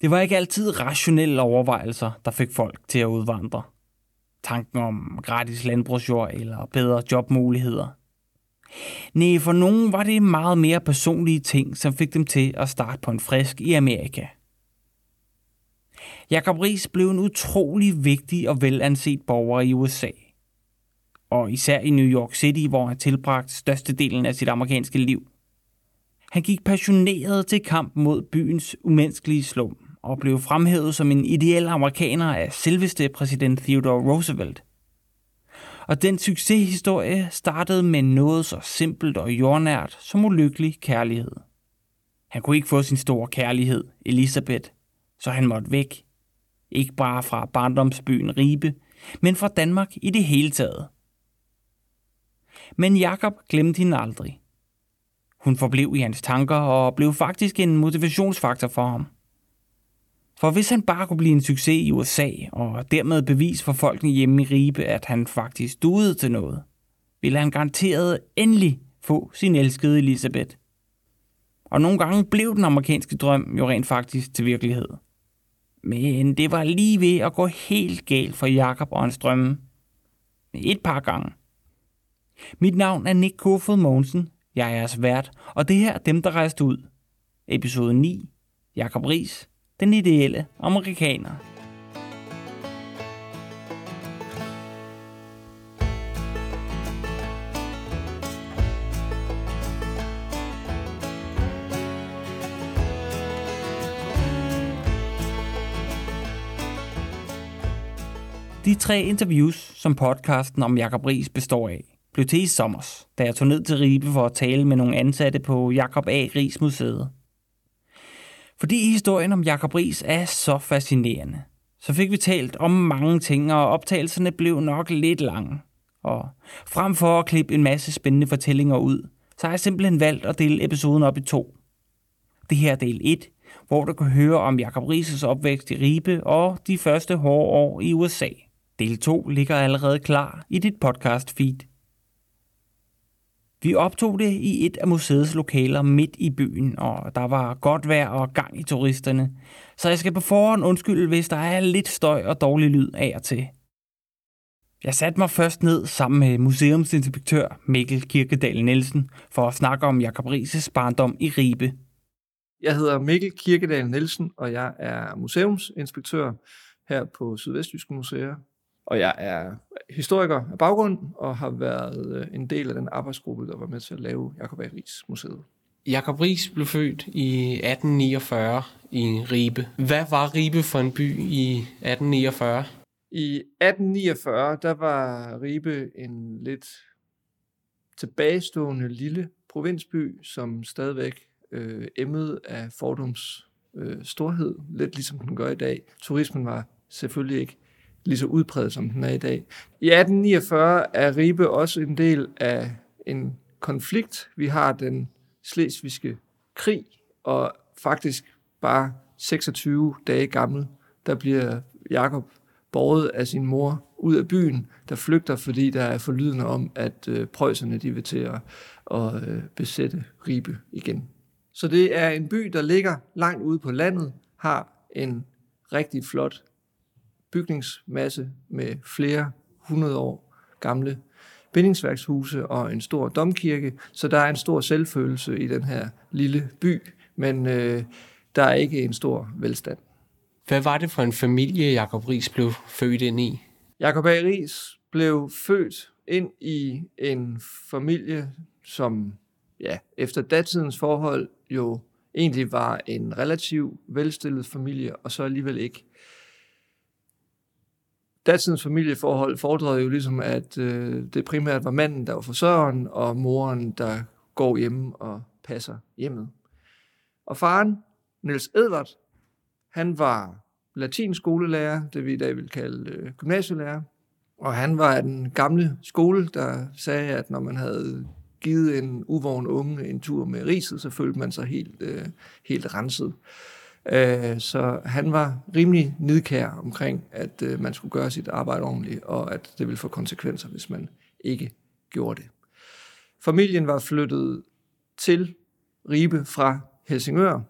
Det var ikke altid rationelle overvejelser, der fik folk til at udvandre. Tanken om gratis landbrugsjord eller bedre jobmuligheder. Nej, for nogen var det meget mere personlige ting, som fik dem til at starte på en frisk i Amerika. Jacob Ries blev en utrolig vigtig og velanset borger i USA. Og især i New York City, hvor han tilbragte størstedelen af sit amerikanske liv. Han gik passioneret til kamp mod byens umenneskelige slum og blev fremhævet som en ideel amerikaner af selveste præsident Theodore Roosevelt. Og den succeshistorie startede med noget så simpelt og jordnært som ulykkelig kærlighed. Han kunne ikke få sin store kærlighed, Elisabeth, så han måtte væk. Ikke bare fra barndomsbyen Ribe, men fra Danmark i det hele taget. Men Jakob glemte hende aldrig. Hun forblev i hans tanker og blev faktisk en motivationsfaktor for ham. For hvis han bare kunne blive en succes i USA, og dermed bevis for folkene hjemme i Ribe, at han faktisk duede til noget, ville han garanteret endelig få sin elskede Elisabeth. Og nogle gange blev den amerikanske drøm jo rent faktisk til virkelighed. Men det var lige ved at gå helt galt for Jakob og hans drømme. Et par gange. Mit navn er Nick Kofod Mogensen. Jeg er jeres vært, og det her er dem, der rejste ud. Episode 9. Jakob Ries. Den ideelle amerikaner. De tre interviews, som podcasten om Jakob Ries består af, blev til i sommer, da jeg tog ned til Ribe for at tale med nogle ansatte på Jakob A. Ries Museet. Fordi historien om Jakob Ries er så fascinerende, så fik vi talt om mange ting, og optagelserne blev nok lidt lange. Og frem for at klippe en masse spændende fortællinger ud, så har jeg simpelthen valgt at dele episoden op i to. Det her er del 1, hvor du kan høre om Jakob Rises opvækst i Ribe og de første hårde år i USA. Del 2 ligger allerede klar i dit podcast feed. Vi optog det i et af museets lokaler midt i byen, og der var godt vejr og gang i turisterne. Så jeg skal på forhånd undskylde, hvis der er lidt støj og dårlig lyd af og til. Jeg satte mig først ned sammen med museumsinspektør Mikkel Kirkedal Nielsen for at snakke om Jakob Rises barndom i Ribe. Jeg hedder Mikkel Kirkedal Nielsen, og jeg er museumsinspektør her på Sydvestjyske Museer og jeg er historiker af baggrund, og har været øh, en del af den arbejdsgruppe, der var med til at lave Jakob A. Ries Museet. Jakob Ries blev født i 1849 i Ribe. Hvad var Ribe for en by i 1849? I 1849, der var Ribe en lidt tilbagestående lille provinsby, som stadigvæk øh, emmede af fordums øh, storhed, lidt ligesom den gør i dag. Turismen var selvfølgelig ikke lige så udpræget, som den er i dag. I 1849 er Ribe også en del af en konflikt. Vi har den slesvigske krig, og faktisk bare 26 dage gammel, der bliver Jakob borget af sin mor ud af byen, der flygter, fordi der er forlydende om, at øh, prøjserne de vil til at, at øh, besætte Ribe igen. Så det er en by, der ligger langt ude på landet, har en rigtig flot bygningsmasse med flere hundrede år gamle bindingsværkshuse og en stor domkirke, så der er en stor selvfølelse i den her lille by, men øh, der er ikke en stor velstand. Hvad var det for en familie, Jakob Ries blev født ind i? Jakob A. Ries blev født ind i en familie, som ja, efter datidens forhold jo egentlig var en relativt velstillet familie, og så alligevel ikke datidens familieforhold fordrede jo ligesom, at øh, det primært var manden, der var forsørgeren, og moren, der går hjemme og passer hjemmet. Og faren, Niels Edvard, han var latinskolelærer, det vi i dag vil kalde øh, gymnasielærer. Og han var af den gamle skole, der sagde, at når man havde givet en uvogn unge en tur med riset, så følte man sig helt, øh, helt renset. Øh, så han var rimelig nidkær omkring, at øh, man skulle gøre sit arbejde ordentligt, og at det ville få konsekvenser, hvis man ikke gjorde det. Familien var flyttet til Ribe fra Helsingør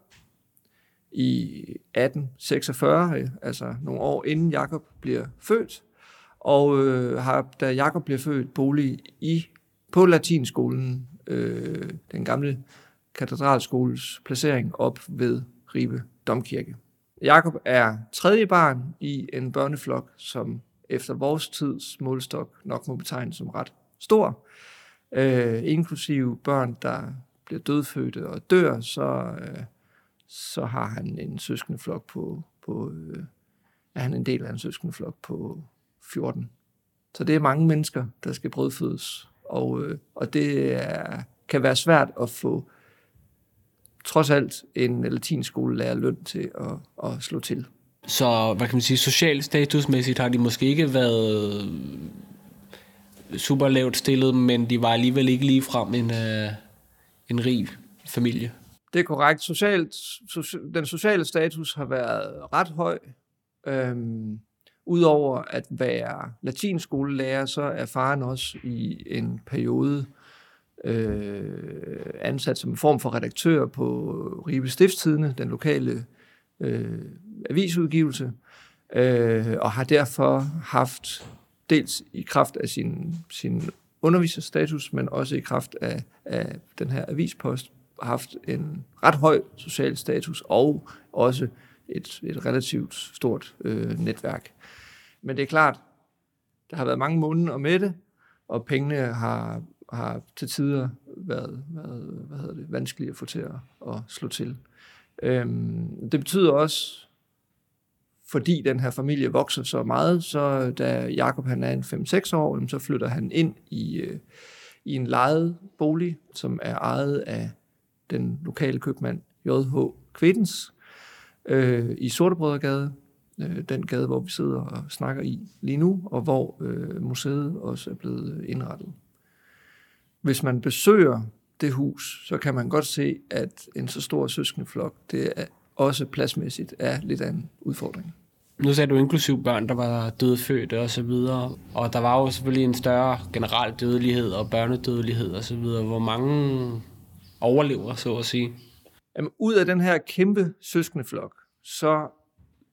i 1846, altså nogle år inden Jakob bliver født, og øh, har, da Jakob bliver født, bolig i på latinskolen, øh, den gamle katedralskoles placering op ved Ribe Domkirke. Jakob er tredje barn i en børneflok, som efter vores tids målstok nok må betegnes som ret stor. Øh, inklusive børn, der bliver dødfødte og dør, så, øh, så har han en søskendeflok på, på øh, er han en del af en søskendeflok på 14. Så det er mange mennesker, der skal brødfødes, og, øh, og det er, kan være svært at få trods alt en latinskolelærer løn til at, at slå til. Så hvad kan man sige, social statusmæssigt har de måske ikke været super lavt stillet, men de var alligevel ikke lige frem en, uh, en rig familie. Det er korrekt. Socialt, so, den sociale status har været ret høj. Øhm, Udover at være latinskolelærer, så er faren også i en periode øh, ansat som en form for redaktør på Ribe Stiftstidende, den lokale øh, avisudgivelse, øh, og har derfor haft dels i kraft af sin, sin underviserstatus, men også i kraft af, af den her avispost, haft en ret høj social status og også et, et relativt stort øh, netværk. Men det er klart, der har været mange måneder med det, og pengene har, har til tider været, været hvad hedder det, vanskelige at få til at, at slå til. Øhm, det betyder også, fordi den her familie vokser så meget, så da Jakob han er en 5-6 år, så flytter han ind i, øh, i en lejet bolig, som er ejet af den lokale købmand J.H. Kvittens øh, i Sortebrødregade, øh, den gade, hvor vi sidder og snakker i lige nu, og hvor øh, museet også er blevet indrettet. Hvis man besøger det hus, så kan man godt se, at en så stor søskendeflok, det er også pladsmæssigt er lidt af en udfordring. Nu sagde du inklusiv børn, der var dødfødte og så videre, og der var jo selvfølgelig en større generel dødelighed og børnedødelighed og så videre. Hvor mange overlever, så at sige? Jamen, ud af den her kæmpe søskendeflok, så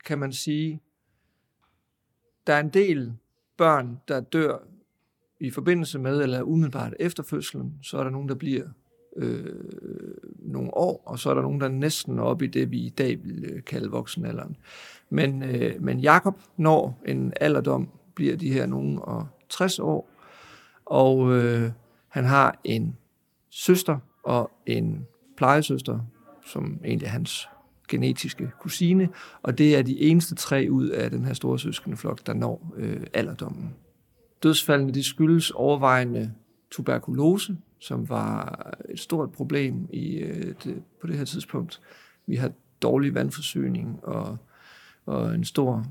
kan man sige, der er en del børn, der dør i forbindelse med eller umiddelbart efter fødslen, så er der nogen, der bliver øh, nogle år, og så er der nogen, der næsten er oppe i det, vi i dag vil øh, kalde voksenalderen. Men, øh, men Jakob når en alderdom, bliver de her nogen og 60 år, og øh, han har en søster og en plejesøster, som egentlig er hans genetiske kusine, og det er de eneste tre ud af den her store søskendeflok, der når øh, alderdommen. Dødsfaldene de skyldes overvejende tuberkulose, som var et stort problem i, øh, det, på det her tidspunkt. Vi har dårlig vandforsyning og, og en stor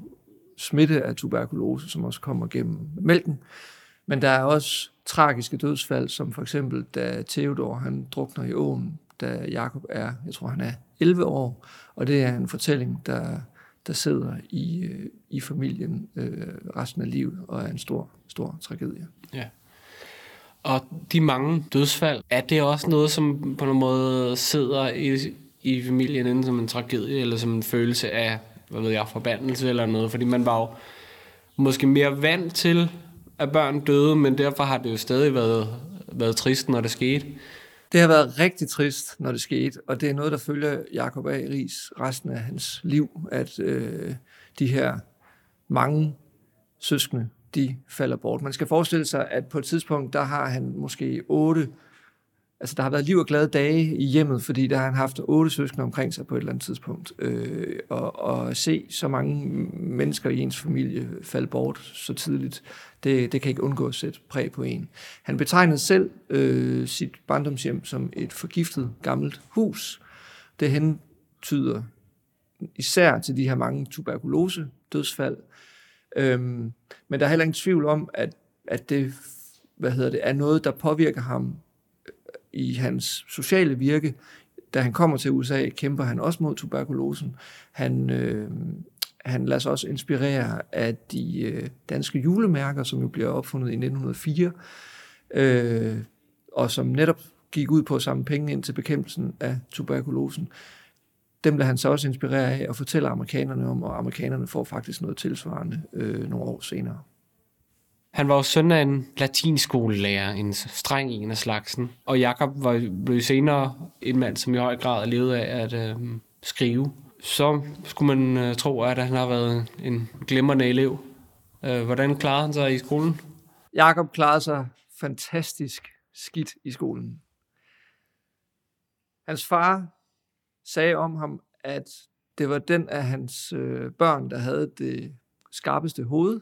smitte af tuberkulose, som også kommer gennem mælken. Men der er også tragiske dødsfald, som for eksempel da Theodor han drukner i åen, da Jakob er, jeg tror han er 11 år, og det er en fortælling, der, der sidder i, øh, i familien øh, resten af livet, og er en stor, stor tragedie. Ja. Og de mange dødsfald, er det også noget, som på en måde sidder i, i familien enten som en tragedie, eller som en følelse af, hvad ved jeg, forbandelse eller noget? Fordi man var jo måske mere vant til, at børn døde, men derfor har det jo stadig været, været trist, når det skete. Det har været rigtig trist, når det skete, og det er noget, der følger Jakob A. Ries resten af hans liv, at øh, de her mange søskende, de falder bort. Man skal forestille sig, at på et tidspunkt, der har han måske otte altså der har været liv og glade dage i hjemmet, fordi der har han haft otte søskende omkring sig på et eller andet tidspunkt. Øh, og, og se så mange mennesker i ens familie falde bort så tidligt, det, det kan ikke undgå at sætte præg på en. Han betegnede selv øh, sit barndomshjem som et forgiftet gammelt hus. Det hentyder især til de her mange tuberkulose dødsfald. Øhm, men der er heller ingen tvivl om, at, at det, hvad hedder det, er noget, der påvirker ham i hans sociale virke. Da han kommer til USA, kæmper han også mod tuberkulosen. Han, øh, han lader sig også inspirere af de øh, danske julemærker, som jo bliver opfundet i 1904, øh, og som netop gik ud på at samle penge ind til bekæmpelsen af tuberkulosen. dem lader han så også inspirere af og fortæller amerikanerne om, og amerikanerne får faktisk noget tilsvarende øh, nogle år senere. Han var jo søn af en latinskolelærer, en streng en af slagsen. Og Jakob var, blev senere en mand, som i høj grad levede af at øh, skrive. Så skulle man øh, tro, at han har været en glimrende elev. Øh, hvordan klarede han sig i skolen? Jakob klarede sig fantastisk skidt i skolen. Hans far sagde om ham, at det var den af hans øh, børn, der havde det skarpeste hoved.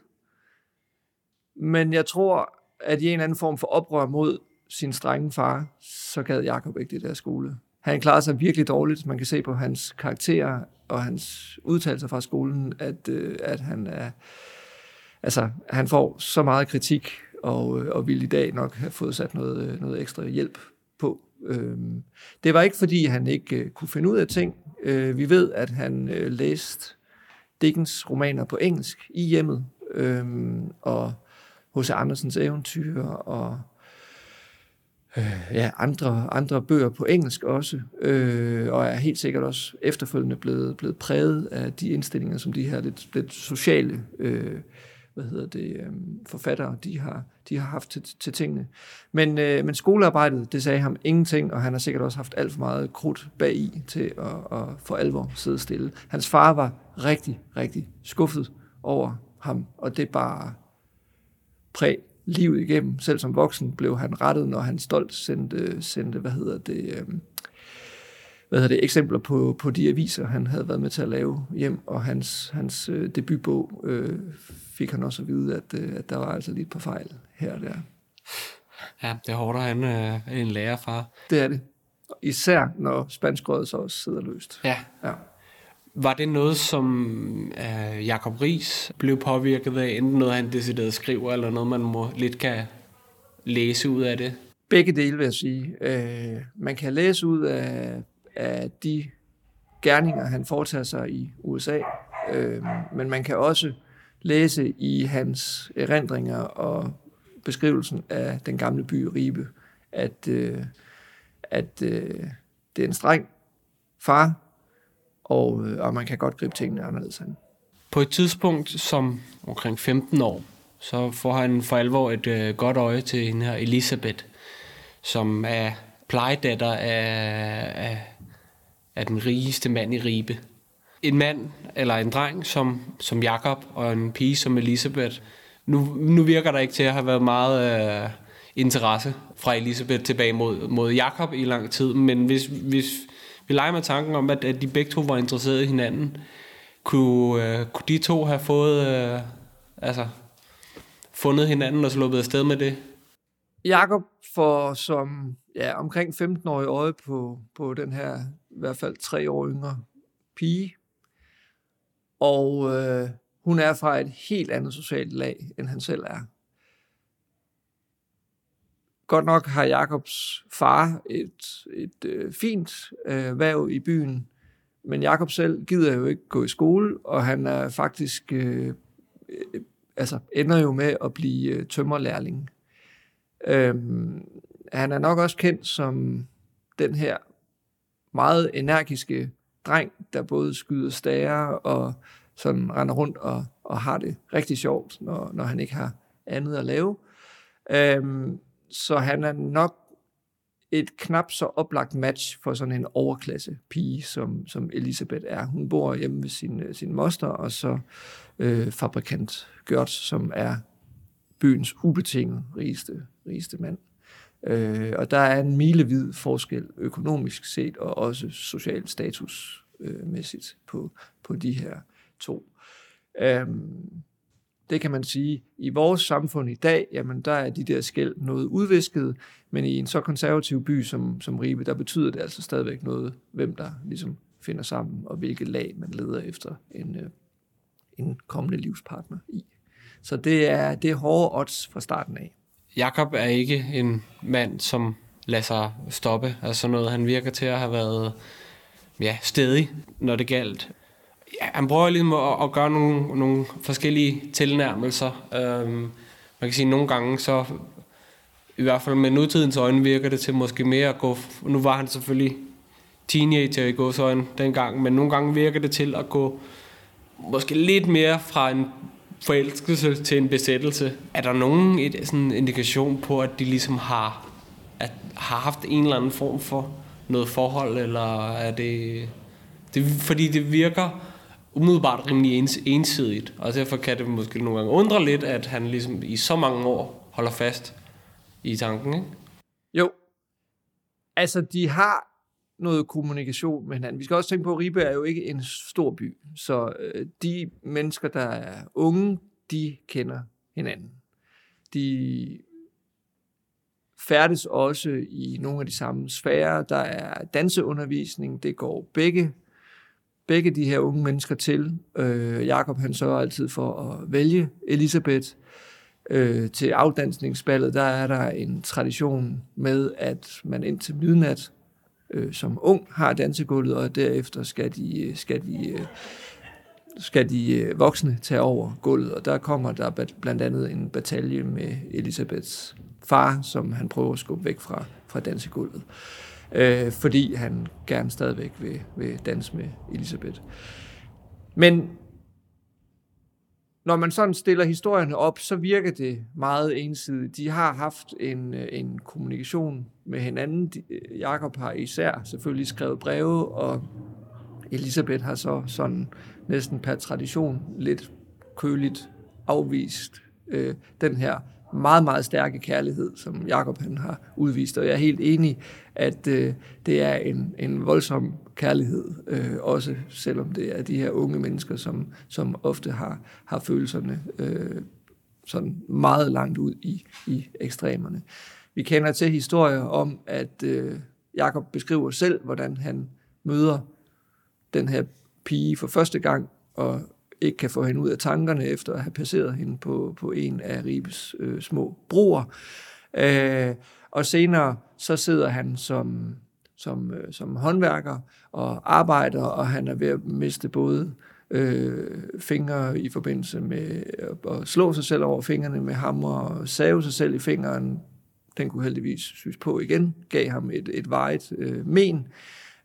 Men jeg tror, at i en eller anden form for oprør mod sin strenge far, så gad Jakob ikke det der skole. Han klarede sig virkelig dårligt. Man kan se på hans karakterer og hans udtalelser fra skolen, at, øh, at han er, altså, han får så meget kritik, og, øh, og ville i dag nok have fået sat noget, øh, noget ekstra hjælp på. Øhm, det var ikke, fordi han ikke øh, kunne finde ud af ting. Øh, vi ved, at han øh, læste Dickens romaner på engelsk i hjemmet, øhm, og H.C. Andersens eventyr, og øh, ja, andre, andre bøger på engelsk også, øh, og er helt sikkert også efterfølgende blevet, blevet præget af de indstillinger, som de her lidt, lidt sociale øh, hvad hedder det, øh, forfattere, de har, de har haft til, til tingene. Men, øh, men skolearbejdet, det sagde ham ingenting, og han har sikkert også haft alt for meget krudt bag i til at, at for alvor sidde stille. Hans far var rigtig, rigtig skuffet over ham, og det bare præg livet igennem. Selv som voksen blev han rettet, når han stolt sendte, sendte hvad hedder det, øh, hvad hedder det, eksempler på, på de aviser, han havde været med til at lave hjem, og hans, hans øh, debutbog øh, fik han også at vide, at, øh, at der var altså lidt på fejl her og der. Ja, det hårdt at han øh, en lærerfar. Det er det. Især når spanskrødet så også sidder løst. Ja. ja. Var det noget, som øh, Jakob Ries blev påvirket af, enten noget, han decideret skriver, eller noget, man må lidt kan læse ud af det? Begge dele, vil jeg sige. Øh, man kan læse ud af, af de gerninger, han foretager sig i USA, øh, men man kan også læse i hans erindringer og beskrivelsen af den gamle by Ribe, at, øh, at øh, det er en streng far, og, øh, og man kan godt gribe tingene anderledes an. På et tidspunkt som omkring 15 år, så får han for alvor et øh, godt øje til hende her Elisabeth, som er plejedatter af, af, af den rigeste mand i Ribe en mand eller en dreng som, som Jakob og en pige som Elisabeth. Nu, nu virker der ikke til at have været meget øh, interesse fra Elisabeth tilbage mod, mod Jakob i lang tid, men hvis, hvis vi leger med tanken om, at, at de begge to var interesserede i hinanden, kunne, øh, kunne de to have fået, øh, altså, fundet hinanden og sluppet afsted med det? Jakob får som ja, omkring 15-årig øje på, på den her i hvert fald tre år yngre pige, og øh, hun er fra et helt andet socialt lag, end han selv er. Godt nok har Jakobs far et, et øh, fint øh, værv i byen, men Jakob selv gider jo ikke gå i skole, og han er faktisk øh, øh, altså ender jo med at blive øh, tømmerlærling. Øhm, han er nok også kendt som den her meget energiske dreng, der både skyder stager og sådan render rundt og, og har det rigtig sjovt, når, når han ikke har andet at lave. Øhm, så han er nok et knap så oplagt match for sådan en overklasse pige, som, som Elisabeth er. Hun bor hjemme ved sin, øh, sin moster, og så øh, fabrikant Gørt, som er byens ubetinget rigeste, rigeste mand. Øh, og der er en milevid forskel økonomisk set, og også social statusmæssigt øh, på, på de her to. Øhm, det kan man sige, i vores samfund i dag, jamen der er de der skæld noget udvisket, men i en så konservativ by som, som Ribe, der betyder det altså stadigvæk noget, hvem der ligesom finder sammen, og hvilket lag man leder efter en, øh, en kommende livspartner i. Så det er, det er hårde odds fra starten af. Jakob er ikke en mand, som lader sig stoppe. Altså noget, han virker til at have været ja, stedig, når det galt. Ja, han prøver ligesom at, at gøre nogle, nogle forskellige tilnærmelser. Øhm, man kan sige, at nogle gange så, i hvert fald med nutidens øjne, virker det til måske mere at gå... Nu var han selvfølgelig teenager i godsøjen dengang, men nogle gange virker det til at gå måske lidt mere fra en forelskelse til en besættelse. Er der nogen et, sådan indikation på, at de ligesom har, at, har haft en eller anden form for noget forhold, eller er det, det fordi det virker umiddelbart rimelig ens, ensidigt, og derfor kan det måske nogle gange undre lidt, at han ligesom i så mange år holder fast i tanken, ikke? Jo. Altså, de har noget kommunikation med hinanden. Vi skal også tænke på, at Ribe er jo ikke en stor by, så øh, de mennesker, der er unge, de kender hinanden. De færdes også i nogle af de samme sfærer. Der er danseundervisning, det går begge, begge de her unge mennesker til. Øh, Jakob han sørger altid for at vælge Elisabeth. Øh, til afdansningsballet, der er der en tradition med, at man indtil midnat øh, som ung har dansegulvet, og derefter skal de, øh, skal de, øh, skal de øh, voksne tage over gulvet, og der kommer der blandt andet en batalje med Elisabeths far, som han prøver at skubbe væk fra, fra dansegulvet, øh, Øh, fordi han gerne stadigvæk vil, vil danse med Elisabeth. Men når man sådan stiller historierne op, så virker det meget ensidigt. De har haft en, øh, en kommunikation med hinanden. Øh, Jakob har især selvfølgelig skrevet breve, og Elisabeth har så sådan næsten per tradition lidt køligt afvist øh, den her meget, meget stærke kærlighed, som Jakob han har udvist. Og jeg er helt enig, at øh, det er en, en voldsom kærlighed, øh, også selvom det er de her unge mennesker, som, som ofte har, har følelserne øh, sådan meget langt ud i, i ekstremerne. Vi kender til historier om, at øh, Jakob beskriver selv, hvordan han møder den her pige for første gang, og ikke kan få hende ud af tankerne efter at have passeret hende på, på en af Ribes øh, små broer. Øh, og senere så sidder han som, som, øh, som håndværker og arbejder, og han er ved at miste både øh, fingre i forbindelse med at slå sig selv over fingrene med hammer og save sig selv i fingeren. Den kunne heldigvis synes på igen, gav ham et, et vejet øh, men.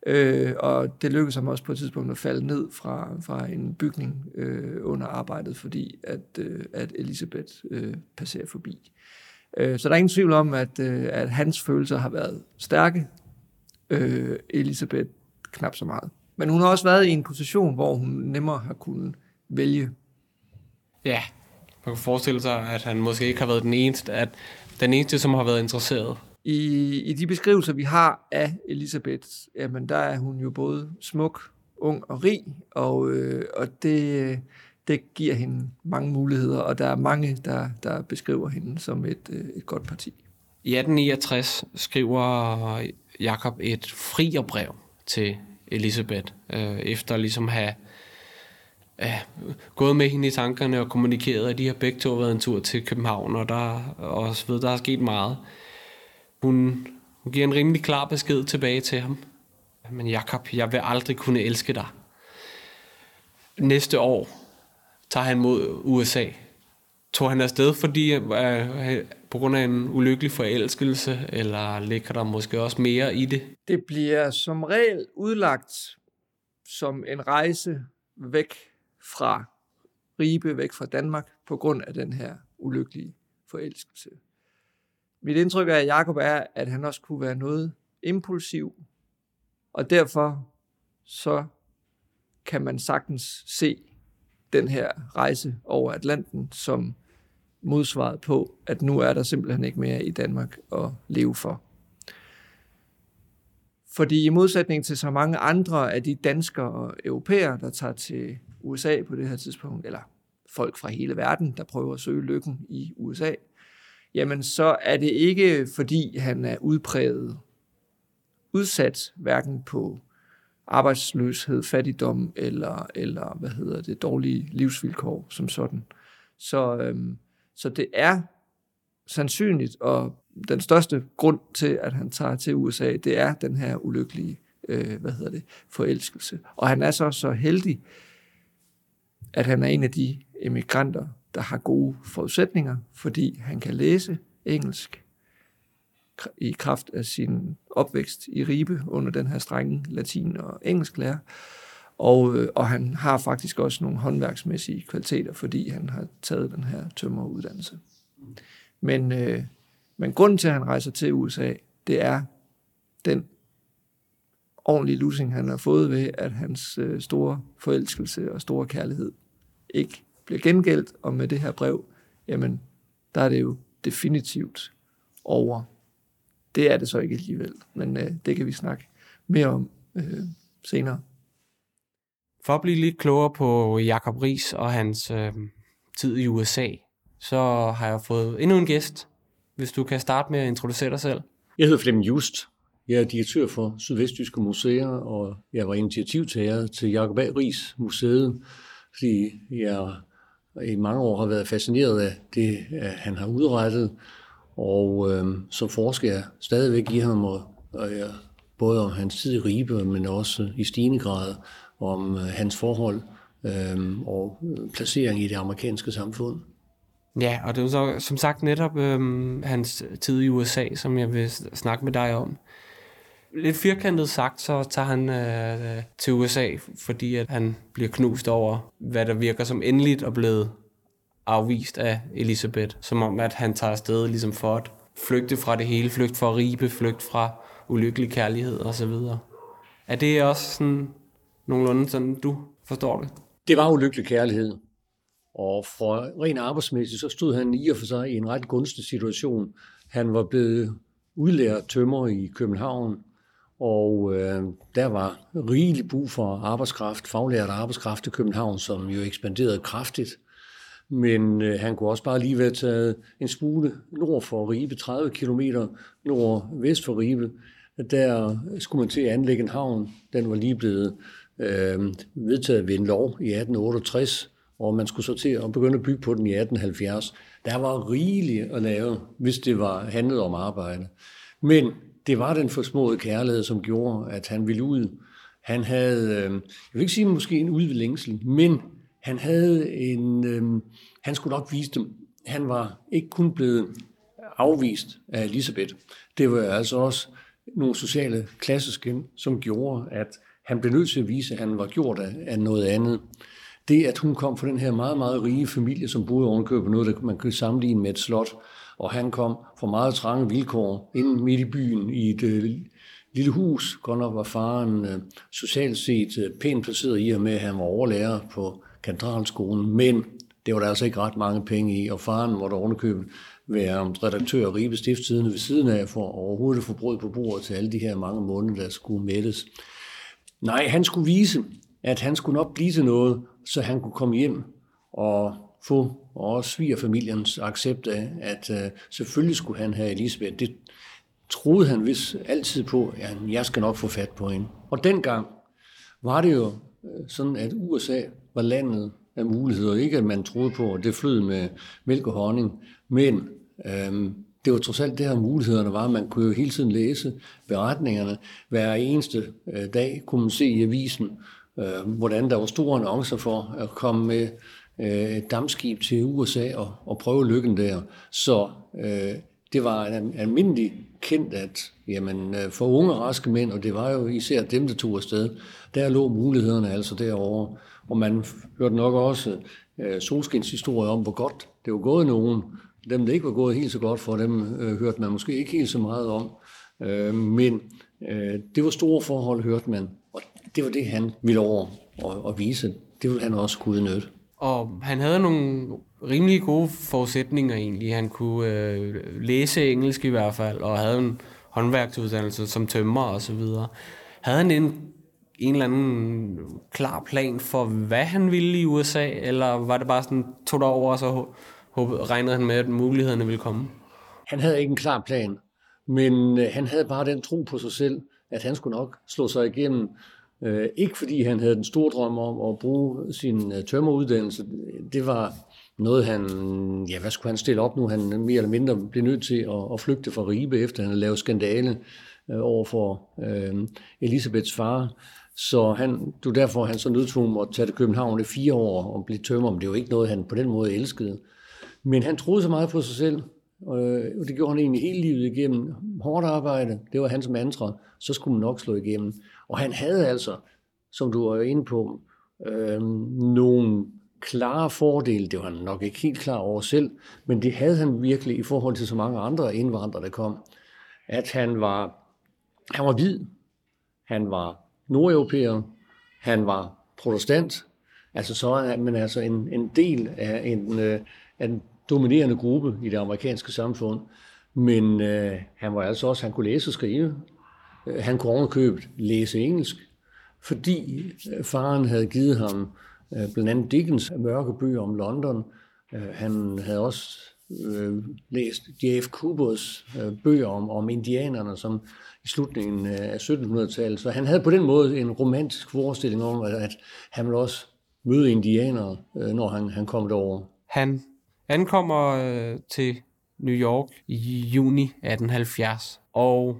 Øh, og det lykkedes ham også på et tidspunkt at falde ned fra, fra en bygning øh, under arbejdet, fordi at, øh, at Elisabeth øh, passerer forbi. Øh, så der er ingen tvivl om, at, øh, at hans følelser har været stærke. Øh, Elisabeth knap så meget. Men hun har også været i en position, hvor hun nemmere har kunnet vælge. Ja, man kan forestille sig, at han måske ikke har været den eneste, at den eneste, som har været interesseret i, I de beskrivelser, vi har af Elisabeth, jamen der er hun jo både smuk, ung og rig, og, øh, og det, det giver hende mange muligheder, og der er mange, der, der beskriver hende som et, øh, et godt parti. I 1869 skriver Jakob et frierbrev til Elisabeth, øh, efter ligesom have ja, gået med hende i tankerne og kommunikeret, at de har begge to været en tur til København, og der, og så ved, der er sket meget. Hun, hun giver en rimelig klar besked tilbage til ham. Men Jakob, jeg vil aldrig kunne elske dig. Næste år tager han mod USA. Tog han afsted, fordi øh, på grund af en ulykkelig forelskelse, eller ligger der måske også mere i det? Det bliver som regel udlagt som en rejse væk fra Ribe, væk fra Danmark, på grund af den her ulykkelige forelskelse. Mit indtryk af Jakob er, at han også kunne være noget impulsiv, og derfor så kan man sagtens se den her rejse over Atlanten som modsvaret på, at nu er der simpelthen ikke mere i Danmark at leve for. Fordi i modsætning til så mange andre af de danskere og europæere, der tager til USA på det her tidspunkt, eller folk fra hele verden, der prøver at søge lykken i USA, jamen så er det ikke, fordi han er udpræget udsat, hverken på arbejdsløshed, fattigdom eller, eller hvad hedder det, dårlige livsvilkår som sådan. Så, øhm, så det er sandsynligt, og den største grund til, at han tager til USA, det er den her ulykkelige øh, hvad hedder det, forelskelse. Og han er så så heldig, at han er en af de emigranter, der har gode forudsætninger, fordi han kan læse engelsk, i kraft af sin opvækst i Ribe under den her strenge latin- og engelsklærer. Og, øh, og han har faktisk også nogle håndværksmæssige kvaliteter, fordi han har taget den her tømmeruddannelse. Men, øh, men grunden til, at han rejser til USA, det er den ordentlige losing, han har fået ved, at hans øh, store forelskelse og store kærlighed ikke bliver gengældt, og med det her brev, jamen, der er det jo definitivt over. Det er det så ikke alligevel, men øh, det kan vi snakke mere om øh, senere. For at blive lidt klogere på Jakob Ries og hans øh, tid i USA, så har jeg fået endnu en gæst. Hvis du kan starte med at introducere dig selv. Jeg hedder Flemming Just. Jeg er direktør for Sydvestjyske Museer, og jeg var initiativtager til Jakob A. Ries Museet, fordi jeg i mange år har været fascineret af det, øh, han har udrettet, og øh, som forsker jeg stadigvæk i ham, og, og jeg, både om hans tid i Ribe, men også i stigende grad om øh, hans forhold øh, og øh, placering i det amerikanske samfund. Ja, og det er så som sagt netop øh, hans tid i USA, som jeg vil snakke med dig om. Lidt firkantet sagt, så tager han øh, til USA, fordi at han bliver knust over, hvad der virker som endeligt og blevet afvist af Elisabeth. Som om, at han tager afsted ligesom for at flygte fra det hele, flygt fra ribe, flygt fra ulykkelig kærlighed osv. Er det også sådan nogenlunde sådan, du forstår det? Det var ulykkelig kærlighed. Og for ren arbejdsmæssigt, så stod han i og for sig i en ret gunstig situation. Han var blevet udlært tømmer i København, og øh, der var rigelig brug for arbejdskraft, faglært arbejdskraft i København, som jo ekspanderede kraftigt. Men øh, han kunne også bare lige være taget en smule nord for Ribe, 30 km nordvest for Ribe. Der skulle man til at anlægge en havn. Den var lige blevet øh, vedtaget ved en lov i 1868, og man skulle så til at begynde at bygge på den i 1870. Der var rigeligt at lave, hvis det var handlet om arbejde. Men det var den forsmåede kærlighed, som gjorde, at han ville ud. Han havde, øh, jeg vil ikke sige måske en udlængsel, men han havde en, øh, han skulle nok vise dem. Han var ikke kun blevet afvist af Elisabeth. Det var altså også nogle sociale klasseskin, som gjorde, at han blev nødt til at vise, at han var gjort af, af noget andet. Det, at hun kom fra den her meget, meget rige familie, som boede ovenkøbet noget, der man kunne sammenligne med et slot, og han kom fra meget trange vilkår ind midt i byen i et øh, lille hus. Godt nok var faren øh, socialt set øh, pænt placeret i og med, at han var overlærer på kantralskolen, men det var der altså ikke ret mange penge i, og faren måtte ovenikøbet være redaktør og Ribe Stiftstidende ved siden af, for overhovedet at få brød på bordet til alle de her mange måneder, der skulle mættes. Nej, han skulle vise, at han skulle nok blive til noget, så han kunne komme hjem og få også svigerfamiliens accept af, at øh, selvfølgelig skulle han have Elisabeth. Det troede han vist altid på, at jeg skal nok få fat på hende. Og dengang var det jo øh, sådan, at USA var landet af muligheder. Ikke at man troede på, at det flød med mælk og honning, men øhm, det var trods alt det her mulighederne var. Man kunne jo hele tiden læse beretningerne. Hver eneste øh, dag kunne man se i avisen, øh, hvordan der var store annoncer for at komme med øh, et dammskib til USA og, og prøve lykken der. Så øh, det var en almindelig kendt, at jamen, øh, for unge raske mænd, og det var jo især dem, der tog afsted, der lå mulighederne altså derovre. Og man hørte nok også øh, solskinshistorier om, hvor godt det var gået nogen. Dem, der ikke var gået helt så godt for dem, øh, hørte man måske ikke helt så meget om. Øh, men øh, det var store forhold, hørte man. Og det var det, han ville over og, og vise. Det ville han også kunne udnytte. Og han havde nogle rimelig gode forudsætninger egentlig. Han kunne øh, læse engelsk i hvert fald, og havde en håndværksuddannelse som tømmer og så videre. Havde han en, en eller anden klar plan for, hvad han ville i USA, eller var det bare sådan, tog der over, og så håbede, regnede han med, at mulighederne ville komme? Han havde ikke en klar plan, men øh, han havde bare den tro på sig selv, at han skulle nok slå sig igennem Øh, ikke fordi han havde den store drøm om at bruge sin øh, tømmeruddannelse. Det var noget, han, ja, hvad skulle han stille op nu? Han mere eller mindre blev nødt til at, at flygte fra Ribe, efter han havde lavet skandale øh, over for øh, Elisabeths far. Så han, du derfor han så nødtvunget at tage til København i fire år og blive tømmer, men det var ikke noget, han på den måde elskede. Men han troede så meget på sig selv, øh, og det gjorde han egentlig hele livet igennem. Hårdt arbejde, det var hans mantra, så skulle man nok slå igennem. Og han havde altså, som du var inde på, øh, nogle klare fordele. Det var han nok ikke helt klar over selv, men det havde han virkelig i forhold til så mange andre indvandrere, der kom. At han var, han var hvid, han var nordeuropæer, han var protestant, altså så er man altså en, en del af en, øh, af en dominerende gruppe i det amerikanske samfund. Men øh, han var altså også, han kunne læse og skrive. Øh, han kunne ovenkøbet læse engelsk, fordi øh, faren havde givet ham øh, blandt andet Dickens mørke bøger om London. Han havde også øh, læst J.F. Coopers øh, bøger om, om indianerne, som i slutningen af 1700-tallet. Så han havde på den måde en romantisk forestilling om, at, at han ville også møde indianere, øh, når han, han kom derover. Han ankommer øh, til New York i juni 1870, og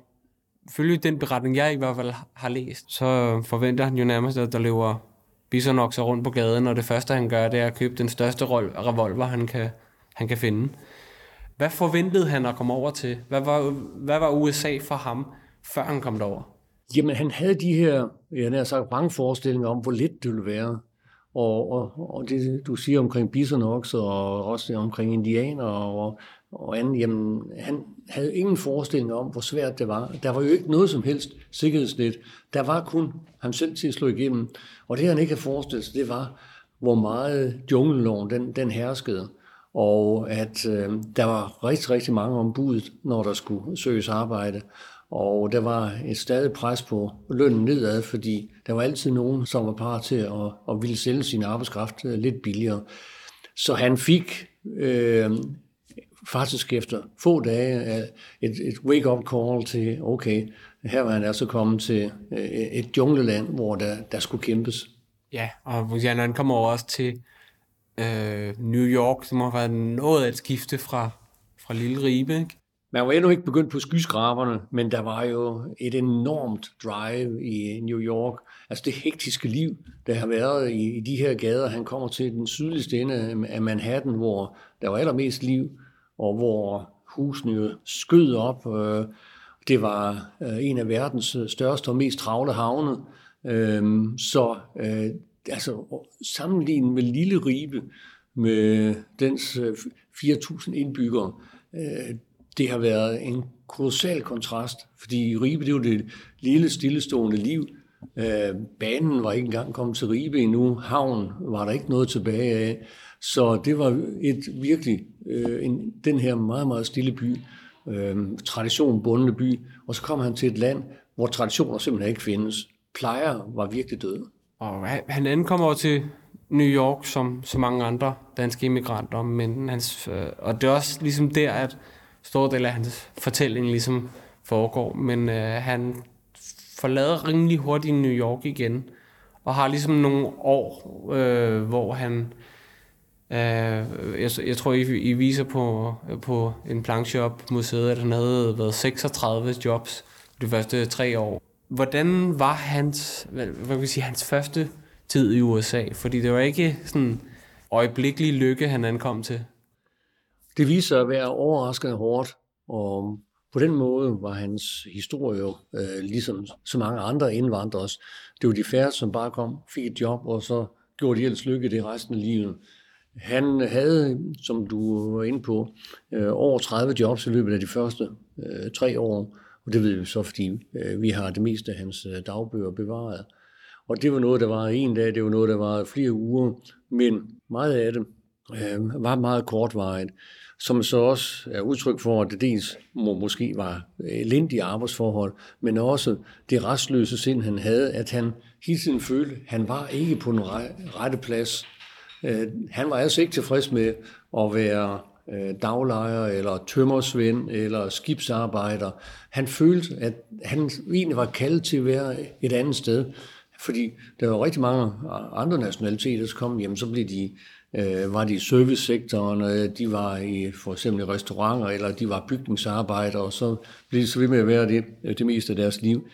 følge den beretning, jeg i hvert fald har læst, så forventer han jo nærmest, at der løber bisonokser rundt på gaden, og det første, han gør, det er at købe den største revolver, han kan, han kan finde. Hvad forventede han at komme over til? Hvad var, hvad var USA for ham, før han kom derover? Jamen, han havde de her, jeg har sagt, forestillinger om, hvor lidt det ville være. Og, og, og det, du siger omkring bisonokser, og også omkring indianer og, og anden, jamen, han havde ingen forestilling om, hvor svært det var. Der var jo ikke noget som helst sikkerhedsnet. Der var kun ham selv til at slå igennem. Og det, han ikke havde forestillet sig, det var, hvor meget jungleloven den, den herskede. Og at øh, der var rigtig, rigtig mange ombud, når der skulle søges arbejde. Og der var et stadig pres på lønnen nedad, fordi der var altid nogen, som var parat til at, at ville sælge sin arbejdskraft øh, lidt billigere. Så han fik øh, faktisk efter få dage et, et wake-up call til, okay, her var han altså kommet til øh, et jungleland, hvor der, der skulle kæmpes. Ja, og ja, når han kommer over også til øh, New York, så må have været noget af et skifte fra, fra Lille Ribe, ikke? Man var endnu ikke begyndt på skyskraberne, men der var jo et enormt drive i New York. Altså det hektiske liv, der har været i, i de her gader. Han kommer til den sydligste ende af Manhattan, hvor der var allermest liv og hvor husene jo skød op. Øh, det var øh, en af verdens øh, største og mest travle havne. Øhm, så øh, altså, sammenlignet med Lille Ribe, med dens øh, 4.000 indbyggere, øh, det har været en kolossal kontrast, fordi Ribe, det var det lille, stillestående liv. Banen var ikke engang kommet til Ribe endnu. Havn var der ikke noget tilbage af. Så det var et virkelig øh, en, den her meget, meget stille by, øh, traditionbundne by, og så kom han til et land, hvor traditioner simpelthen ikke findes. Plejer var virkelig døde. Og han ankommer over til New York som så mange andre danske immigranter, men hans, øh, og det er også ligesom der, at stor del af hans fortælling ligesom foregår, men øh, han forlader rimelig hurtigt New York igen, og har ligesom nogle år, øh, hvor han Uh, jeg, jeg tror, I, I viser på, på en planchop museet, at han havde været 36 jobs de første tre år. Hvordan var hans, hvad, hvad kan vi sige, hans første tid i USA? Fordi det var ikke sådan øjeblikkelig lykke, han ankom til. Det viser sig at være overraskende hårdt, og på den måde var hans historie jo, øh, ligesom så mange andre indvandrere det var de færre, som bare kom, fik et job, og så gjorde de ellers lykke det resten af livet. Han havde, som du var inde på, øh, over 30 jobs i løbet af de første øh, tre år. Og det ved vi så, fordi øh, vi har det meste af hans øh, dagbøger bevaret. Og det var noget, der var en dag, det var noget, der var flere uger, men meget af det øh, var meget kortvarigt, som så også er udtryk for, at det dels må, måske var elendige arbejdsforhold, men også det restløse sind, han havde, at han hele tiden følte, at han var ikke på den rette plads Øh, han var altså ikke tilfreds med at være øh, daglejer eller tømmersvend eller skibsarbejder. Han følte, at han egentlig var kaldet til at være et andet sted. Fordi der var rigtig mange andre nationaliteter, der kom hjem, så blev de, øh, var de i servicesektoren, øh, de var i for eksempel i restauranter, eller de var bygningsarbejdere, og så blev de så ved med at være det, øh, det meste af deres liv.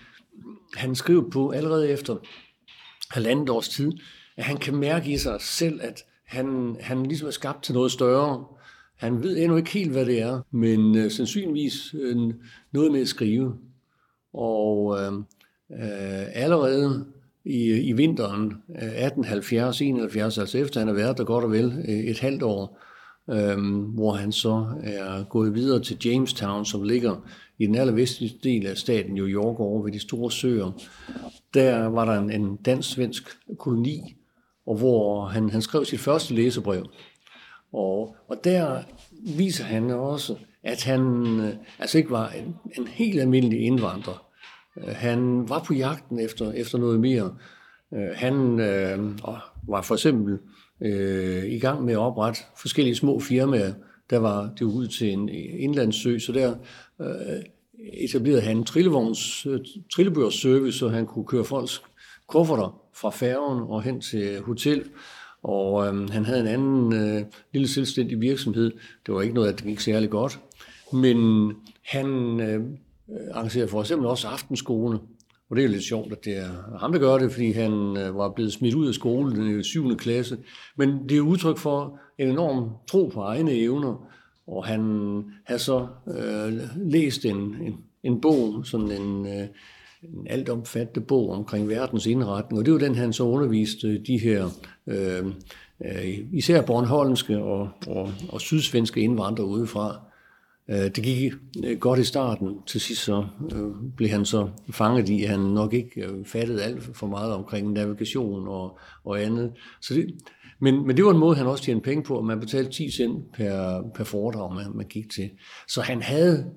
Han skrev på allerede efter halvandet års tid, at han kan mærke i sig selv, at han, han ligesom er skabt til noget større. Han ved endnu ikke helt, hvad det er, men øh, sandsynligvis øh, noget med at skrive. Og øh, øh, allerede i, i vinteren øh, 1870-71, altså efter han har været der godt og vel øh, et halvt år, øh, hvor han så er gået videre til Jamestown, som ligger i den allervestlige del af staten New York over ved de store søer. Der var der en, en dansk-svensk koloni, og hvor han, han skrev sit første læsebrev. Og, og der viser han også, at han øh, altså ikke var en, en helt almindelig indvandrer. Øh, han var på jagten efter, efter noget mere. Øh, han øh, var for eksempel øh, i gang med at oprette forskellige små firmaer. Der var det ud til en indlandssø, så der øh, etablerede han en trillevogns, øh, trillebørsservice, så han kunne køre folks kufferter fra færgen og hen til hotel. Og øhm, han havde en anden øh, lille selvstændig virksomhed. Det var ikke noget, der gik særlig godt. Men han øh, arrangerede for eksempel også aftenskole. Og det er lidt sjovt, at det er ham, der gør det, fordi han øh, var blevet smidt ud af skolen i 7. klasse. Men det er udtryk for en enorm tro på egne evner. Og han har så øh, læst en, en, en bog, sådan en, øh, en altomfattende bog omkring verdens indretning, og det var den, han så underviste de her øh, øh, især bornholmske og, og, og sydsvenske indvandrere udefra. Øh, det gik øh, godt i starten. Til sidst så blev han så fanget i, at han nok ikke fattede alt for meget omkring navigation og, og andet. Så det, men, men det var en måde, han også tjente penge på, at man betalte 10 cent per, per foredrag, man, man gik til. Så han havde,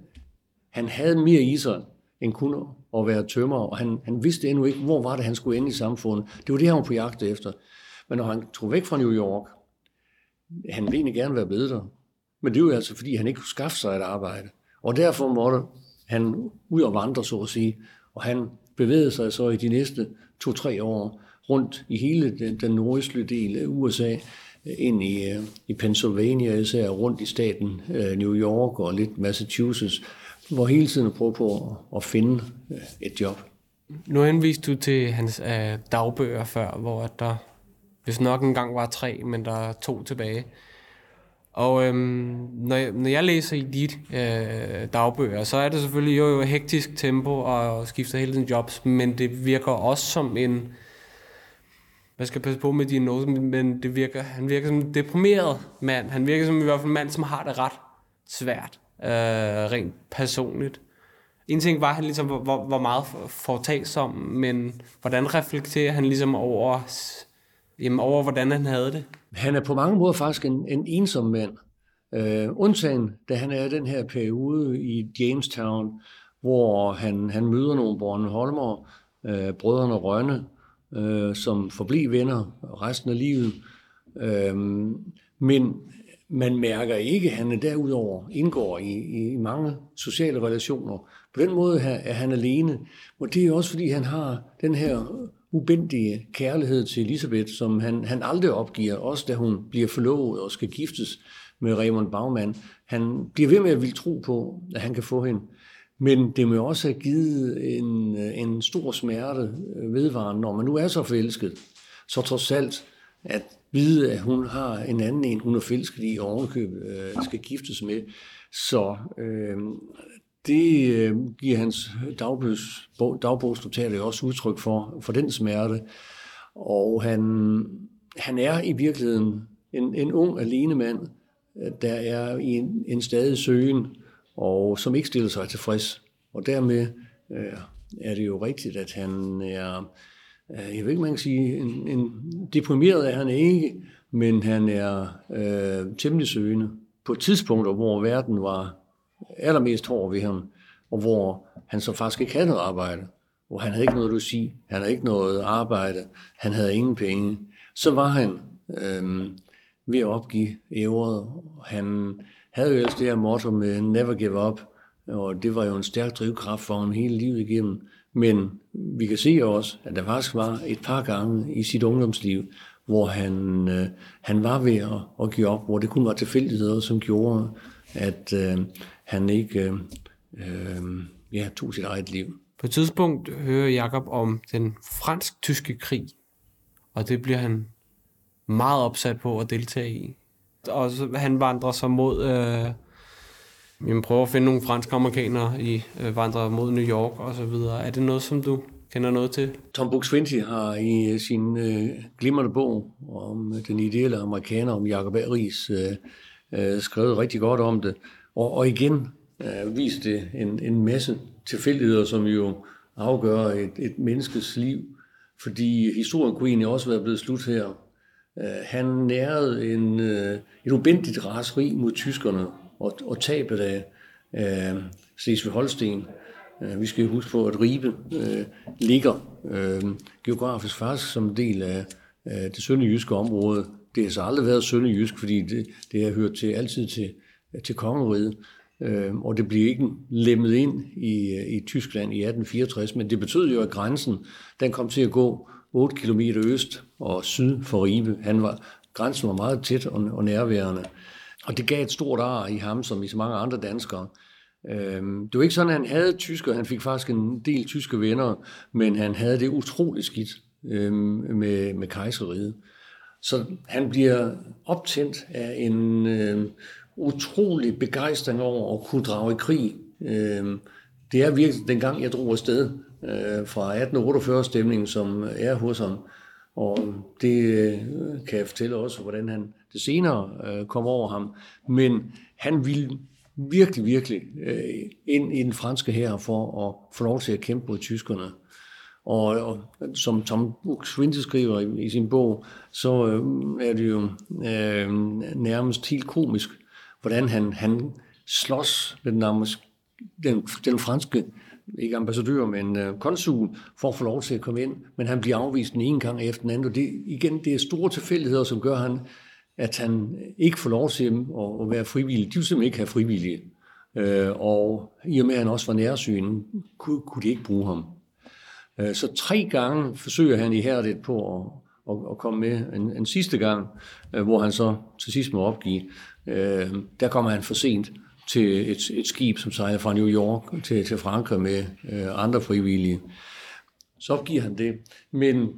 han havde mere i sig, end kun at være tømmer, og han, han vidste endnu ikke, hvor var det, han skulle ende i samfundet. Det var det, han var på jagt efter. Men når han tog væk fra New York, han ville egentlig gerne være blevet der. Men det var jo altså, fordi han ikke kunne skaffe sig et arbejde. Og derfor måtte han ud og vandre, så at sige. Og han bevægede sig så i de næste to-tre år rundt i hele den, den nordøstlige del af USA, ind i, øh, i Pennsylvania, især rundt i staten øh, New York og lidt Massachusetts, hvor hele tiden prøve på at, at finde øh, et job. Nu henviste du til hans øh, dagbøger før, hvor der hvis nok engang var tre, men der er to tilbage. Og øhm, når, jeg, når jeg læser i dit øh, dagbøger, så er det selvfølgelig jo, jo hektisk tempo og skifter hele tiden jobs, men det virker også som en, hvad skal jeg passe på med dine noter, men det virker, han virker som en deprimeret mand. Han virker som i hvert fald en mand, som har det ret svært, øh, rent personligt. En ting var han ligesom, hvor, hvor meget foretagsom, men hvordan reflekterer han ligesom over, jamen over, hvordan han havde det? Han er på mange måder faktisk en, en ensom mand. Øh, undtagen, da han er i den her periode i Jamestown, hvor han, han møder nogle Bornholmer, øh, brødrene Rønne, øh, som forblev venner resten af livet. Øh, men man mærker ikke, at han derudover indgår i, i mange sociale relationer. På den måde er han alene. Og det er også, fordi han har den her ubændige kærlighed til Elisabeth, som han, han aldrig opgiver, også da hun bliver forlovet og skal giftes med Raymond Baumann. Han bliver ved med at vil tro på, at han kan få hende. Men det må også have givet en, en stor smerte vedvarende, når man nu er så forelsket. Så trods alt at vide, at hun har en anden en, hun er forelsket i, og ovenkøbet øh, skal giftes med. Så øh, det øh, giver hans dagbogs, dagbogsnotater også udtryk for, for den smerte. Og han, han er i virkeligheden en, en ung, alene mand, øh, der er i en, en stadig søgen, og som ikke stiller sig tilfreds. Og dermed øh, er det jo rigtigt, at han er, øh, Øh, jeg ved ikke, man kan sige, en, en deprimeret er han ikke, men han er øh, temmelig søgende. På tidspunkter, hvor verden var allermest hård ved ham, og hvor han så faktisk ikke havde noget arbejde, hvor han havde ikke noget at sige, han havde ikke noget arbejde, han havde ingen penge, så var han øh, ved at opgive ævret. Han havde jo ellers det her motto med never give up, og det var jo en stærk drivkraft for ham hele livet igennem. Men vi kan se også, at der faktisk var et par gange i sit ungdomsliv, hvor han, øh, han var ved at, at give op, hvor det kun var tilfældigheder, som gjorde, at øh, han ikke øh, øh, ja, tog sit eget liv. På et tidspunkt hører Jakob om den fransk-tyske krig, og det bliver han meget opsat på at deltage i. Og så, han vandrer så mod... Øh, vi prøver at finde nogle franske amerikanere i øh, vandrer mod New York og så videre. Er det noget, som du kender noget til? Tom Buk-Swienty har i øh, sin øh, glimrende bog om øh, den ideelle amerikaner, om Jacob A. Ries, øh, øh, skrevet rigtig godt om det. Og, og igen øh, vist det en, en masse tilfældigheder, som jo afgør et, et menneskes liv. Fordi historien kunne egentlig også være blevet slut her. Øh, han nærede en, øh, et ubendigt raseri mod tyskerne og, og tabet af øh, Slesvig-Holsten. Øh, vi skal huske på, at Ribe øh, ligger øh, geografisk faktisk som en del af øh, det sønderjyske område. Det har så aldrig været sønderjysk, fordi det, det har hørt til altid til, til kongeriget. Øh, og det blev ikke lemmet ind i, i Tyskland i 1864, men det betød jo, at grænsen den kom til at gå 8 km øst og syd for Ribe. Han var, grænsen var meget tæt og, og nærværende. Og det gav et stort ar i ham, som i så mange andre danskere. Øhm, det var ikke sådan, at han havde tysker. Han fik faktisk en del tyske venner, men han havde det utroligt skidt øhm, med, med kejseriet. Så han bliver optændt af en øh, utrolig begejstring over at kunne drage i krig. Øh, det er virkelig dengang, jeg drog afsted øh, fra 1848-stemningen, som er hos ham. Og det øh, kan jeg fortælle også, hvordan han det senere øh, kom over ham. Men han ville virkelig, virkelig øh, ind i den franske her for at få lov til at kæmpe mod tyskerne. Og, og som Tom Buk-Swienty skriver i, i sin bog, så øh, er det jo øh, nærmest helt komisk, hvordan han, han slås med den, den, den franske ikke ambassadør, men øh, konsul, for at få lov til at komme ind, men han bliver afvist den ene gang efter den anden, og det, igen, det er store tilfældigheder, som gør han, at han ikke får lov til at, at være frivillig. De vil simpelthen ikke have frivillige. Øh, og i og med, at han også var nærsynet, kunne, kunne de ikke bruge ham. Øh, så tre gange forsøger han ihærdigt på at, at, at komme med. En, en sidste gang, øh, hvor han så til sidst må opgive, øh, der kommer han for sent til et, et skib, som sejler fra New York til, til Frankrig med øh, andre frivillige. Så opgiver han det. Men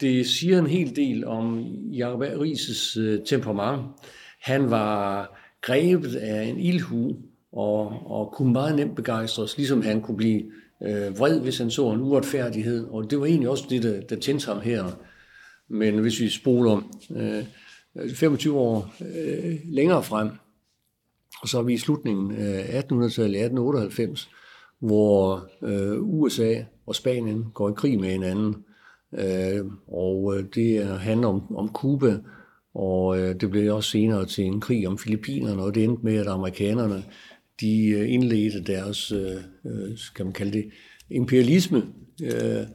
det siger en hel del om Jacob Rises øh, temperament. Han var grebet af en ildhu og, og kunne meget nemt begejstres, ligesom han kunne blive øh, vred, hvis han så en uretfærdighed. Og det var egentlig også det, der, der tændte ham her. Men hvis vi spoler øh, 25 år øh, længere frem, og så er vi i slutningen af 1800-tallet, 1898, hvor øh, USA og Spanien går i krig med hinanden. Øh, og øh, det handler om, om Cuba, og øh, det blev også senere til en krig om Filippinerne, og det endte med, at amerikanerne de øh, indledte deres, øh, øh, skal man kalde det, imperialisme øh,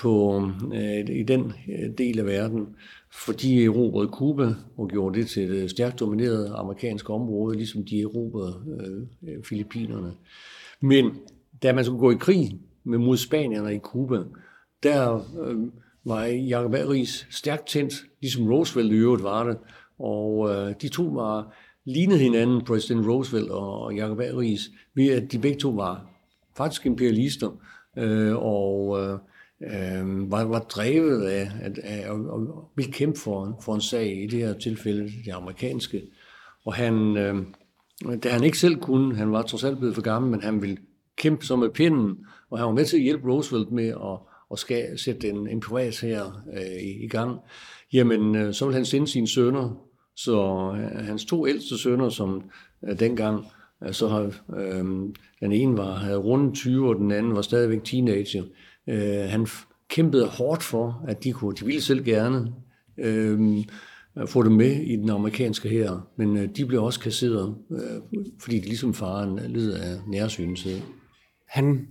på, øh, i den del af verden, fordi de erobrede Cuba og gjorde det til et stærkt domineret amerikansk område, ligesom de erobrede øh, Filippinerne. Men da man skulle gå i krig med mod spanierne i Cuba, der øh, var Jacob Ries stærkt tændt, ligesom Roosevelt i øvrigt var det, og øh, de to var lignede hinanden, præsident Roosevelt og Jacob Ries, ved at de begge to var faktisk imperialister, øh, og øh, var, var drevet af at, af, at, at ville kæmpe for, for en sag, i det her tilfælde det amerikanske. Og han, øh, da han ikke selv kunne, han var trods alt blevet for gammel, men han ville kæmpe som med pinden, og han var med til at hjælpe Roosevelt med at, og skal, sætte en, en privat her øh, i, i gang. Jamen, øh, så ville han sende sine sønner, så øh, hans to ældste sønner, som øh, dengang øh, så har, øh, den ene var, havde rundt 20, og den anden var stadigvæk teenager. Øh, han kæmpede hårdt for, at de kunne, de ville selv gerne øh, få dem med i den amerikanske her, men øh, de blev også kasseret, øh, fordi de ligesom faren led af nærsynethed. Han,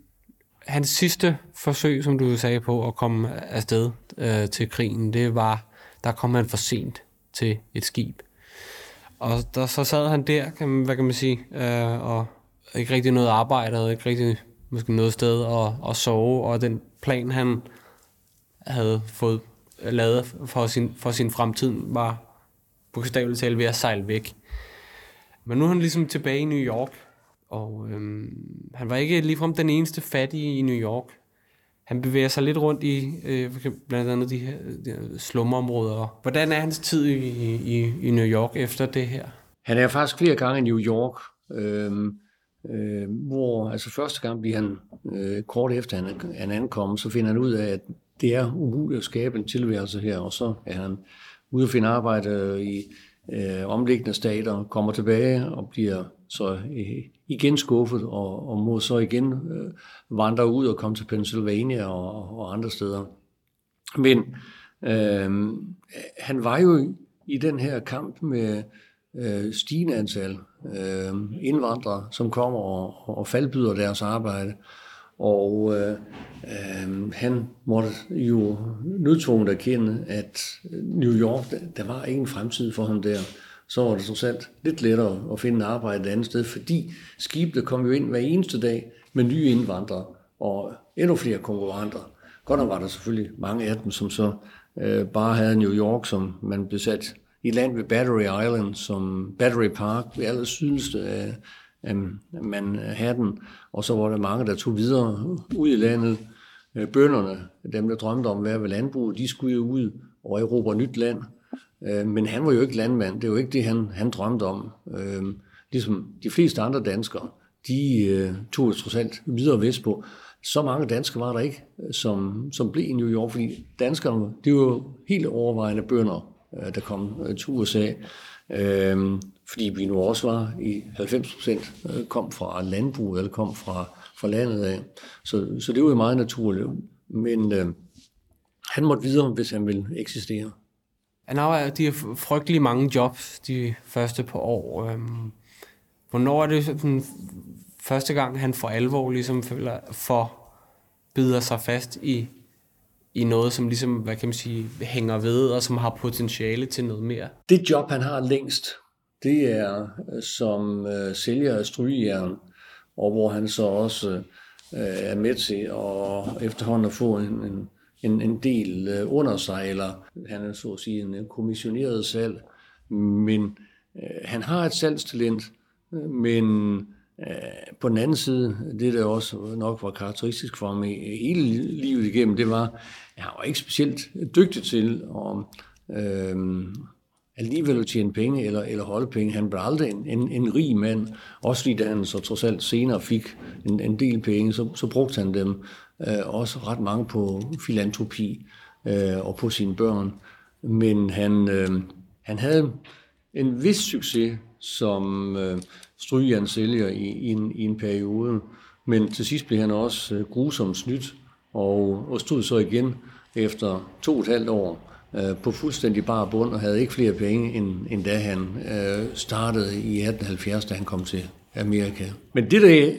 hans sidste forsøg, som du sagde på at komme afsted øh, til krigen, det var, der kom han for sent til et skib. Og der, så sad han der, kan man, hvad kan man sige, øh, og ikke rigtig noget arbejde, og ikke rigtig måske noget sted at, at sove, og den plan, han havde fået lavet for sin, for sin fremtid, var bogstaveligt talt ved at sejle væk. Men nu er han ligesom tilbage i New York, og øhm, han var ikke ligefrem den eneste fattige i New York. han bevæger sig lidt rundt i øh, blandt andet de her, de her slumområder. Hvordan er hans tid i, i, i New York efter det her? Han er faktisk flere gange i New York, øhm, øh, hvor altså første gang bliver han, øh, kort efter han, han ankommer, så finder han ud af, at det er umuligt at skabe en tilværelse her, og så er han ude at finde arbejde i øh, omliggende stater, kommer tilbage og bliver så øh, igen skuffet, og, og må så igen øh, vandre ud og komme til Pennsylvania og, og andre steder. Men øh, han var jo i den her kamp med øh, stigende antal øh, indvandrere, som kommer og, og faldbyder deres arbejde. Og øh, øh, han måtte jo nødtvunget erkende, at New York, der, der var ingen fremtid for ham der. Så var det trods alt lidt lettere at finde arbejde et andet sted, fordi skibene kom jo ind hver eneste dag med nye indvandrere og endnu flere konkurrenter. Godt nok var der selvfølgelig mange af dem, som så øh, bare havde New York, som man blev sat i land ved Battery Island, som Battery Park, ved aller sydligste af, man øh, havde den, Og så var der mange, der tog videre ud i landet. Øh, bønderne, dem der drømte om at være ved landbruget, de skulle jo ud og erobre nyt land. Øh, men han var jo ikke landmand, det var jo ikke det, han, han drømte om. Ligesom de fleste andre danskere, de tog trods alt videre vestpå. Så mange danskere var der ikke, som, som blev i New York, fordi danskerne, det var jo helt overvejende bønder, der kom til USA. Øh, fordi vi nu også var i 90 procent øh, kom fra landbrug eller kom fra, fra landet af. Så, så det var jo meget naturligt. Men øh, han måtte videre, hvis han ville eksistere. Han har de her frygtelig mange jobs de første par år. Øhm, hvornår er det sådan, første gang, han for alvor ligesom føler for bider sig fast i, i noget, som ligesom, hvad kan man sige, hænger ved, og som har potentiale til noget mere? Det job, han har længst, det er øh, som øh, sælger af strygejern, og hvor han så også øh, er med til at efterhånden at få en, en, en, en del øh, under sig, eller han er så at sige en kommissioneret salg, men øh, han har et salgstalent, men øh, på den anden side, det der også nok var karakteristisk for ham hele livet igennem, det var, at han var ikke specielt dygtig til at øh, alligevel at tjene penge eller, eller holde penge. Han blev aldrig en, en, en rig mand, også fordi da han så trods alt senere fik en, en del penge, så, så brugte han dem øh, også ret mange på filantropi øh, og på sine børn. Men han, øh, han havde en vis succes som øh, strygejernsælger i, i, en, i en periode, men til sidst blev han også øh, grusomt snydt og, og stod så igen efter to og et halvt år øh, på fuldstændig bar bund og havde ikke flere penge, end, end da han øh, startede i 1870, da han kom til Amerika. Men det, der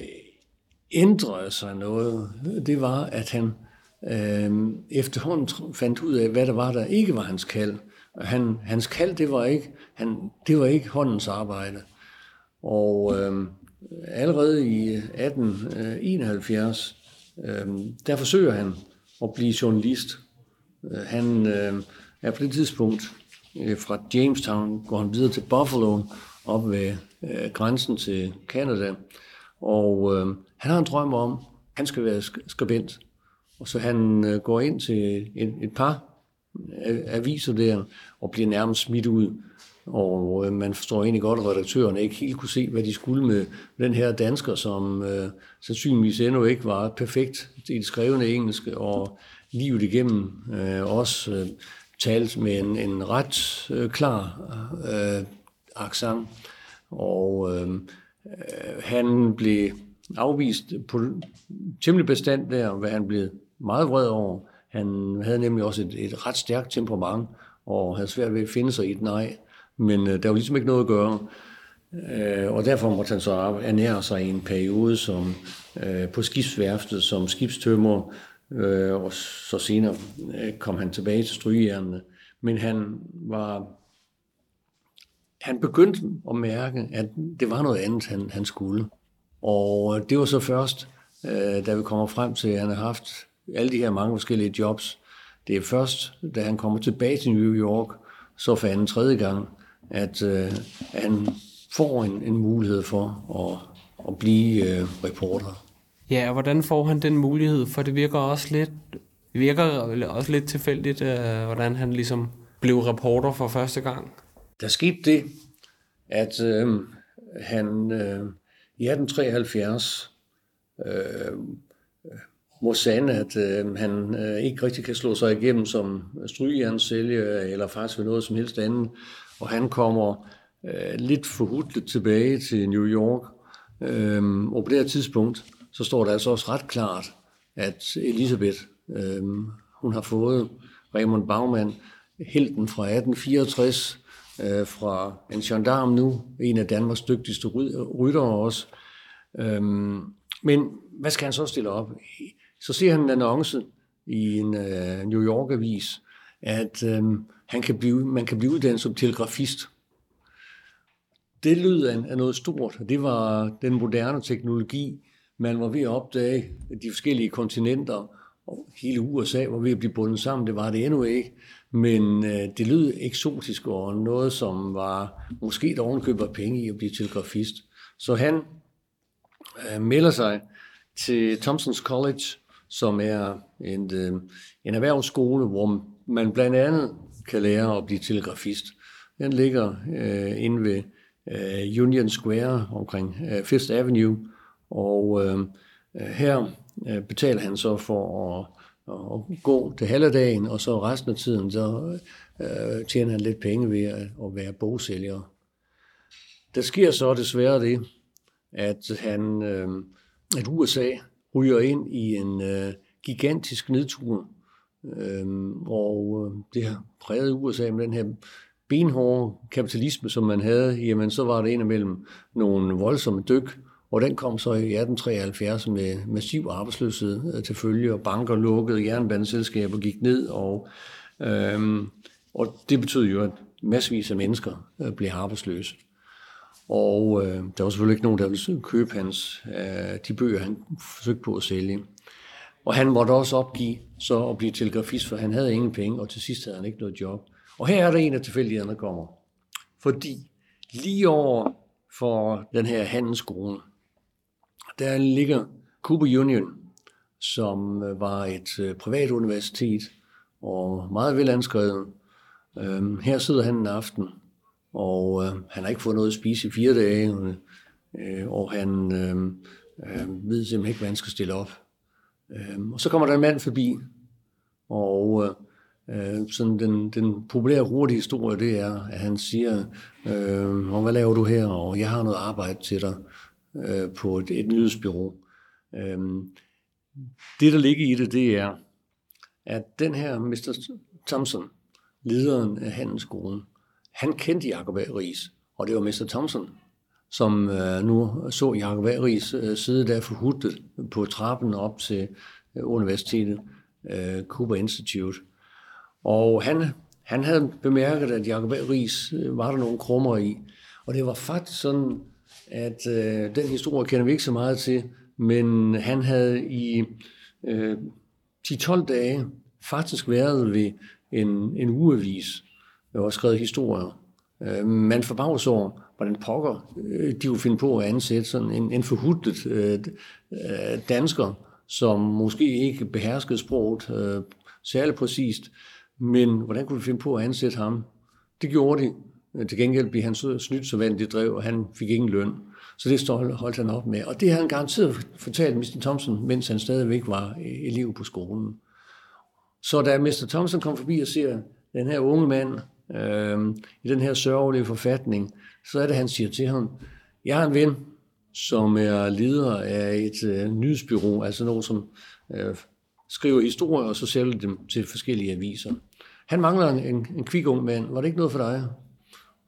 ændrede sig noget, det var, at han øh, efterhånden fandt ud af, hvad der var, der ikke var hans kald. Han, hans kald, det var ikke, han, det var ikke håndens arbejde. Og øh, allerede i øh, 1871, øh, der forsøger han at blive journalist. Øh, han øh, er på det tidspunkt øh, fra Jamestown, går han videre til Buffalo, op ved øh, grænsen til Canada. Og øh, han har en drøm om, at han skal være skribent. Og så han øh, går ind til et, et par øh, aviser der, og bliver nærmest smidt ud. Og øh, man forstår egentlig godt, at redaktørerne ikke helt kunne se, hvad de skulle med den her dansker, som øh, sandsynligvis endnu ikke var perfekt i det skrevne engelske, og livet igennem øh, også øh, talt med en, en ret øh, klar øh, accent. Og øh, øh, han blev afvist på temmelig bestand der, hvad han blev meget vred over. Han havde nemlig også et, et ret stærkt temperament, og havde svært ved at finde sig i et nej. Men øh, der var ligesom ikke noget at gøre. Øh, og derfor måtte han så ernære sig i en periode som øh, på skibsværftet som skibstømmer, øh, og så senere øh, kom han tilbage til strygejernene. Men han var han begyndte at mærke, at det var noget andet, han, han skulle. Og det var så først, øh, da vi kommer frem til, at han har haft alle de her mange forskellige jobs. Det er først, da han kommer tilbage til New York, så for anden tredje gang, at øh, han får en, en mulighed for at, at blive øh, reporter. Ja, og hvordan får han den mulighed? For det virker også lidt, virker også lidt tilfældigt, øh, hvordan han ligesom blev reporter for første gang. Der skete det, at øh, han øh, i 1873 øh, må sande, at øh, han øh, ikke rigtig kan slå sig igennem som strygejernsælger eller faktisk ved noget som helst andet. Og han kommer øh, lidt forhudlet tilbage til New York. Øh, og på det her tidspunkt, så står det altså også ret klart, at Elisabeth, øh, hun har fået Raymond Baumann, helten fra 1864, øh, fra en gendarm nu, en af Danmarks dygtigste ryttere også. Øh, men hvad skal han så stille op? Så ser han en annonce i en øh, New York-avis, at øh, han kan blive, man kan blive uddannet som telegrafist. Det lyder af, af noget stort, det var den moderne teknologi, man var ved at opdage de forskellige kontinenter, og hele USA var ved at blive bundet sammen. Det var det endnu ikke, men øh, det lød eksotisk og noget, som var måske et ovenkøb af penge i at blive telegrafist. Så han øh, melder sig til Thompsons College som er en, øh, en erhvervsskole, hvor man blandt andet kan lære at blive telegrafist. Den ligger øh, inde ved øh, Union Square omkring øh, Fifth Avenue, og øhm, øh, her øh, betaler han så for at, at gå til halvdagen, og så resten af tiden så øh, tjener han lidt penge ved at, at være bogsælger. Der sker så desværre det, at han, øh, at USA ryger ind i en øh, gigantisk nedtur. Øhm, øh, og det har præget USA med den her benhårde kapitalisme, som man havde, jamen så var det en imellem nogle voldsomme dyk, og den kom så i 1873 med massiv arbejdsløshed øh, til følge, og banker lukkede, jernbaneselskaber gik ned, og, øhm, og det betød jo, at masservis af mennesker øh, blev arbejdsløse. Og øh, der var selvfølgelig ikke nogen, der ville købe hans, øh, de bøger, han forsøgte på at sælge. Og han måtte også opgive så at blive telegrafist, for han havde ingen penge, og til sidst havde han ikke noget job. Og her er der en af tilfældighederne, der kommer. Fordi lige over for den her handelsskole, der ligger Cooper Union, som øh, var et øh, privat universitet og meget velanskrevet. Øhm, her sidder han en aften og øh, han har ikke fået noget at spise i fire dage, øh, øh og han øh, øh, ved simpelthen ikke, hvad han skal stille op. Øh, og så kommer der en mand forbi, og øh, sådan den, den populære hurtige historie, det er, at han siger, øh, hvad laver du her, og jeg har noget arbejde til dig øh, på et, et nyhedsbyrå. Øh, det, der ligger i det, det er, at den her Mr. Thompson, lederen af handelsskolen, han kendte Jacob A. Ries, og det var Mr. Thompson, som øh, nu så Jacob A. Ries øh, sidde der forhudtet på trappen op til øh, universitetet, øh, Cooper Institute. Og han, han havde bemærket, at Jacob A. Ries øh, var der nogle krummer i. Og det var faktisk sådan, at øh, den historie kender vi ikke så meget til, men han havde i øh, 10-12 dage faktisk været ved en, en ugevis, og også skrevet historier. Øh, man forbavs over, hvordan pokker øh, de kunne finde på at ansætte sådan en, en forhudlet øh, øh, dansker, som måske ikke beherskede sproget øh, særlig præcist, men hvordan kunne de finde på at ansætte ham? Det gjorde de. Øh, til gengæld blev han så snydt så vandt det drev, og han fik ingen løn. Så det holdt han op med. Og det har han garanteret fortalt Mr. Thompson, mens han stadigvæk var øh, elev på skolen. Så da Mr. Thompson kom forbi og ser den her unge mand, øh, i den her sørgelige forfatning, så er det, han siger til ham, jeg har en ven, som er leder af et øh, nyhedsbyrå, altså nogen, som øh, skriver historier, og så sælger dem til forskellige aviser. Han mangler en, en, en kvik ung mand. Var det ikke noget for dig?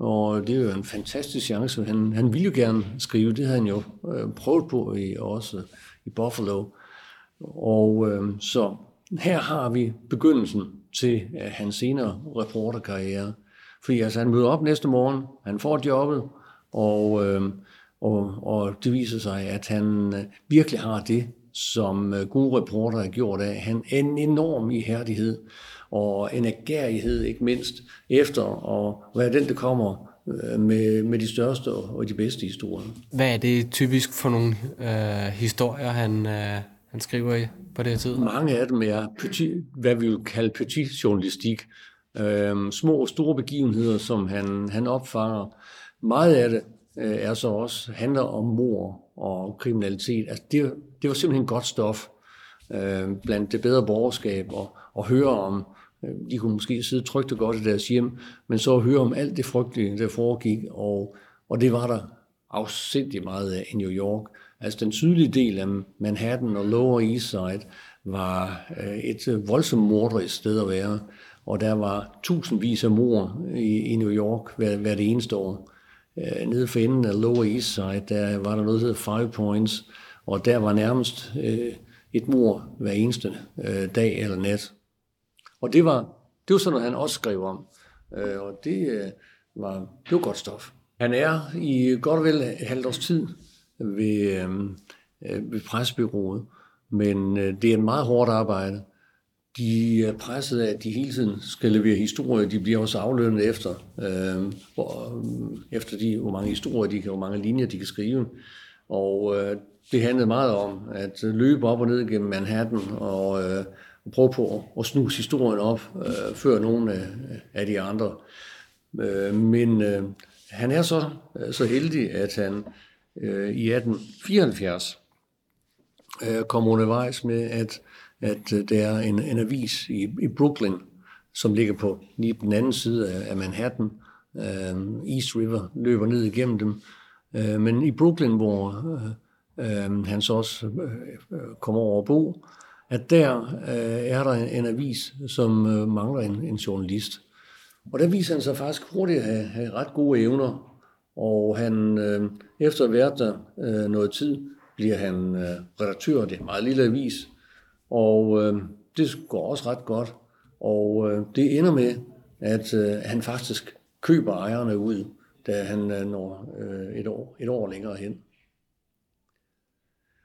Og det er jo en fantastisk chance. Han, han ville jo gerne skrive. Det havde han jo øh, prøvet på i, også i Buffalo. Og øh, så her har vi begyndelsen til øh, hans senere reporterkarriere. Fordi altså, han møder op næste morgen, han får jobbet, og, øh, og, og det viser sig, at han øh, virkelig har det, som øh, gode reporter har gjort af. Han en enorm ihærdighed og en agerighed, ikke mindst, efter at være den, der kommer øh, med, med de største og de bedste historier. Hvad er det typisk for nogle øh, historier, han, øh, han skriver i på det tid? Mange af dem er petit, hvad vi vil kalde petit journalistik. Øh, små og store begivenheder, som han, han opfanger. Meget af det øh, er så også handler om mor og kriminalitet. Altså det, det var simpelthen godt stof øh, blandt det bedre borgerskab og, og høre om, Øh, de kunne måske sidde trygt og godt i deres hjem, men så at høre om alt det frygtelige, der foregik, og, og det var der afsindig meget af i New York. Altså den sydlige del af Manhattan og Lower East Side var øh, et øh, voldsomt morderisk sted at være, og der var tusindvis af mor i, i New York hver, det eneste år. Nede for enden af Lower East Side, der var der noget, der hedder Five Points, og der var nærmest øh, et mor hver eneste øh, dag eller nat. Og det var, det var sådan noget, han også skrev om. Øh, og det, øh, var, det var godt stof. Han er i godt og vel halvt års tid ved, øh, øh, ved pressebyrået, men øh, det er en meget hårdt arbejde. De er presset af, at de hele tiden skal levere historier. De bliver også aflønnet efter, øh, hvor, øh, efter de, hvor mange historier de kan, hvor mange linjer de kan skrive. Og øh, det handlede meget om at løbe op og ned gennem Manhattan og øh, prøve på at, at snuse historien op øh, før nogen af, af de andre. Øh, men øh, han er så, øh, så heldig, at han øh, i 1874 øh, kom undervejs med, at, at øh, der er en, en avis i, i Brooklyn, som ligger på lige på den anden side af, af Manhattan. Øh, East River løber ned igennem dem. Øh, men i Brooklyn, hvor øh, øh han så også øh, øh kommer over at bo, at der øh, er der en, en avis, som øh, mangler en, en journalist. Og der viser han sig faktisk hurtigt at have, have ret gode evner, og han, øh, efter at have været der øh, noget tid, bliver han øh, redaktør. Det er en meget lille avis, og øh, det går også ret godt. Og øh, det ender med, at øh, han faktisk køber ejerne ud, da han øh, når øh, et, år, et år længere hen.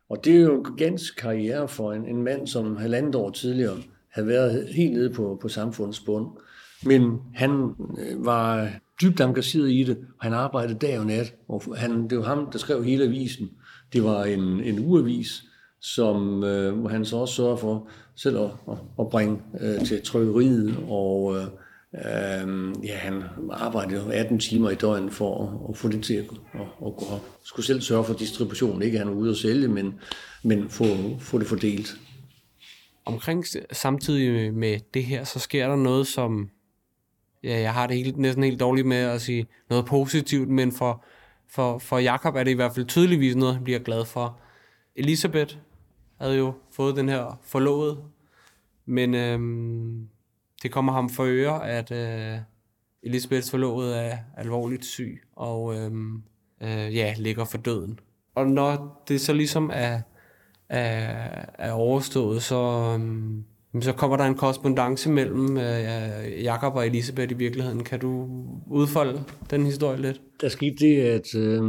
Og det er jo en ganske karriere for en, en mand, som halvandet år tidligere havde været helt nede på, på samfundets bund. Men han øh, var dybt engageret i det, og han arbejdede dag og nat. Og han, det var ham, der skrev hele avisen. Det var en, en uavis, som øh, han så også sørger for selv at, at, at bringe øh, til trykkeriet og øh, Øhm, ja, han arbejdede 18 timer i døgnet for at, at få det til at, at, at gå op. Skulle selv sørge for distribution, ikke han var ude at sælge, men, men få, få det fordelt. Omkring samtidig med det her, så sker der noget, som ja, jeg har det helt, næsten helt dårligt med at sige noget positivt, men for, for, for Jakob er det i hvert fald tydeligvis noget, han bliver glad for. Elisabeth havde jo fået den her forlovet, men øhm, det kommer ham for øre, at øh, Elisabeths forlovede er alvorligt syg, og øh, øh, ja, ligger for døden. Og når det så ligesom er, er, er overstået, så, øh, så kommer der en korrespondence mellem øh, Jakob og Elisabeth i virkeligheden. Kan du udfolde den historie lidt? Der skete det, at øh,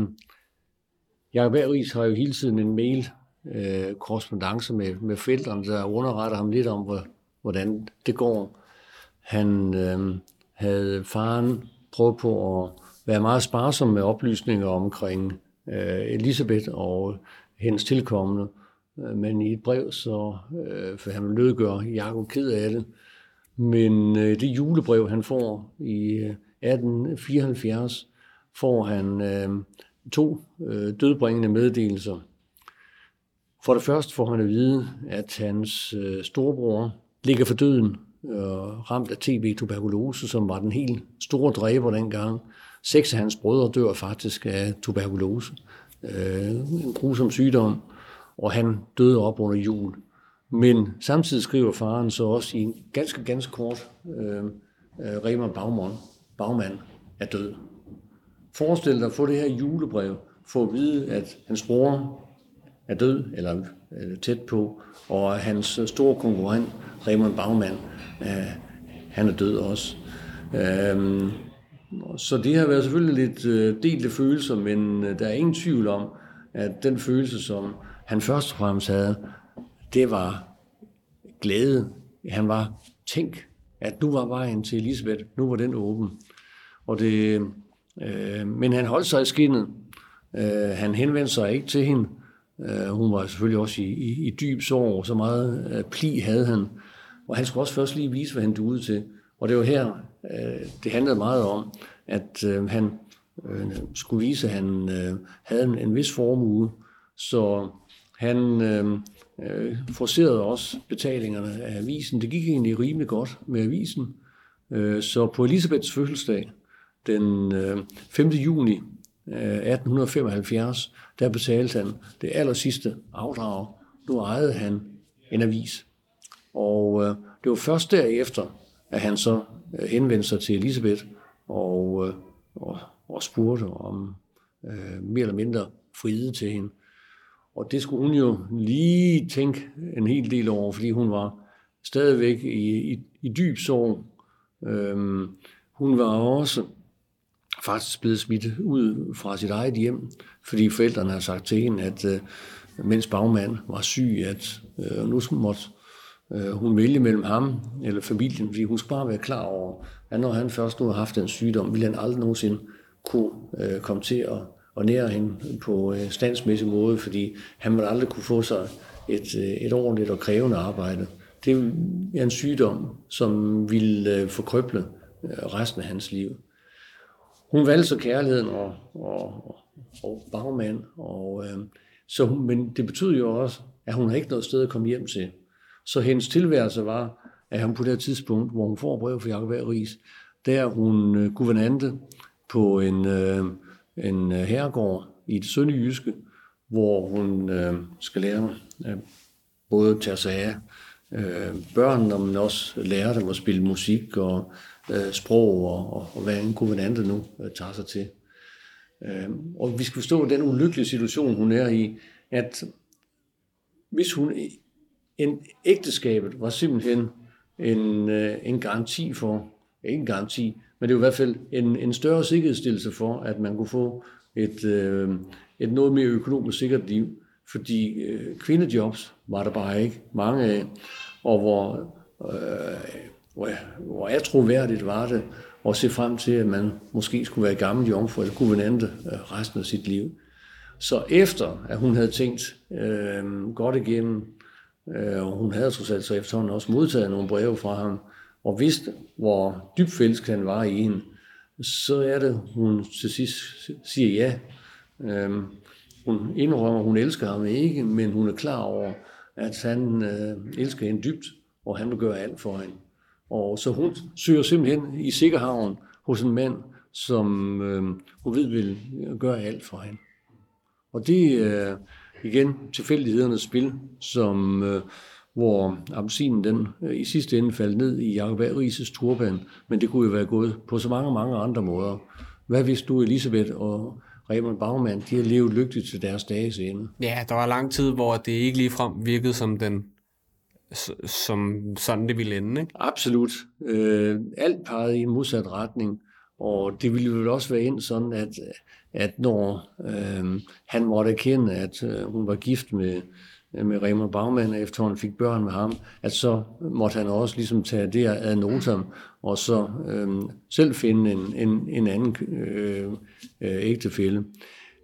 Jakob Aarhus har jo hele tiden en mail øh, korrespondence med, med forældrene, der underretter ham lidt om, hvordan det går. Han øh, havde faren prøvet på at være meget sparsom med oplysninger omkring øh, Elisabeth og hendes tilkommende. Men i et brev, så øh, for han vil gøre Jakob ked af det. Men øh, det julebrev, han får i øh, 1874, får han øh, to øh, dødbringende meddelelser. For det første får han at vide, at hans øh, storebror ligger for døden øh, ramt af TB-tuberkulose, som var den helt store dræber dengang. Seks af hans brødre dør faktisk af tuberkulose. Øh, en grusom sygdom, og han døde op under jul. Men samtidig skriver faren så også i en ganske, ganske kort, øh, øh Remer Bagmann, Bagmand er død. Forestil dig at få det her julebrev, for at vide, at hans bror er død, eller øh, tæt på, og hans øh, store konkurrent, Raymond Baumann, øh, han er død også. Øh, så det har været selvfølgelig lidt øh, delte følelser, men øh, der er ingen tvivl om, at den følelse, som han først og fremmest havde, det var glæde. Han var, tænk, at nu var vejen til Elisabeth, nu var den åben. Og det, Øh, men han holdt sig i skinnet. Øh, han henvendte sig ikke til hende. Øh, hun var selvfølgelig også i, i, i dyb sorg, så meget øh, pli havde han. Og han skulle også først lige vise, hvad han duede til. Og det var her, øh, det handlede meget om, at øh, han øh, skulle vise, at han øh, havde en, en vis formue. Så han øh, øh, forserede også betalingerne af avisen. Det gik egentlig rimelig godt med avisen. Øh, så på Elisabeths fødselsdag, den øh, 5. juni Øh, 1875, der betalte han det aller sidste afdrag. Nu ejede han en avis. Og øh, det var først derefter, at han så øh, henvendte sig til Elisabeth og, øh, og, og spurgte om øh, mere eller mindre frihed til hende. Og det skulle hun jo lige tænke en hel del over, fordi hun var stadigvæk i, i, i dyb sorg. Øhm, hun var også faktisk blevet smidt ud fra sit eget hjem, fordi forældrene har sagt til hende, at øh, mens bagmand var syg, at øh, nu måtte øh, hun vælge mellem ham eller familien, fordi hun skulle bare være klar over, at når han først nu har haft den sygdom, ville han aldrig nogensinde kunne øh, komme til at, at nære hende på øh, standsmæssig måde, fordi han ville aldrig kunne få sig et, øh, et ordentligt og krævende arbejde. Det er en sygdom, som ville øh, forkrøble øh, resten af hans liv. Hun valgte så kærligheden og, og, og bagmand, og, øh, så hun, men det betyder jo også, at hun havde ikke noget sted at komme hjem til. Så hendes tilværelse var, at hun på det tidspunkt, hvor hun får brev fra Jacob A. Ries, der er hun øh, guvernante på en, øh, en øh, herregård i det sønderjyske, hvor hun øh, skal lære øh, både tage sig af øh, børn, men også lærer dem at spille musik og øh, sprog og, og, og hvad en guvernante nu øh, tager sig til. Øh, og vi skal forstå den ulykkelige situation, hun er i, at hvis hun en ægteskabet var simpelthen en, øh, en garanti for, ikke en garanti, men det er i hvert fald en, en større sikkerhedsstillelse for, at man kunne få et, øh, et noget mere økonomisk sikkert liv. Fordi øh, kvindejobs var der bare ikke mange af, og hvor, øh, hvor, hvor atroværdigt var det at se frem til, at man måske skulle være gammel jomfru eller guvernante øh, resten af sit liv. Så efter, at hun havde tænkt øh, godt igennem, øh, og hun havde trods alt så efterhånden også modtaget nogle breve fra ham, og vidste, hvor dybfælsk han var i hende, så er det, hun til sidst siger ja. Øh, hun indrømmer, hun elsker ham ikke, men hun er klar over, at han øh, elsker hende dybt, og han vil gøre alt for hende. Og så hun søger simpelthen i sikkerhavn hos en mand, som øh, hun ved vil gøre alt for hende. Og det er øh, igen tilfældighedernes spil, som, øh, hvor appelsinen den øh, i sidste ende faldt ned i Jacob A. Rises turban, men det kunne jo være gået på så mange, mange andre måder. Hvad hvis du, Elisabeth og Raymond Baumann, de har levet lykkeligt til deres dages ende? Ja, der var lang tid, hvor det ikke ligefrem virkede som den som sådan det ville ende, ikke? Absolut. Øh, alt pegede i en modsat retning, og det ville vel også være ind sådan, at, at når øh, han måtte erkende, at øh, hun var gift med, Øh, med Raymond Baumann, efter han fik børn med ham, at så måtte han også ligesom tage det ad notam, og så øh, selv finde en, en, en anden øh, øh, ægtefælle.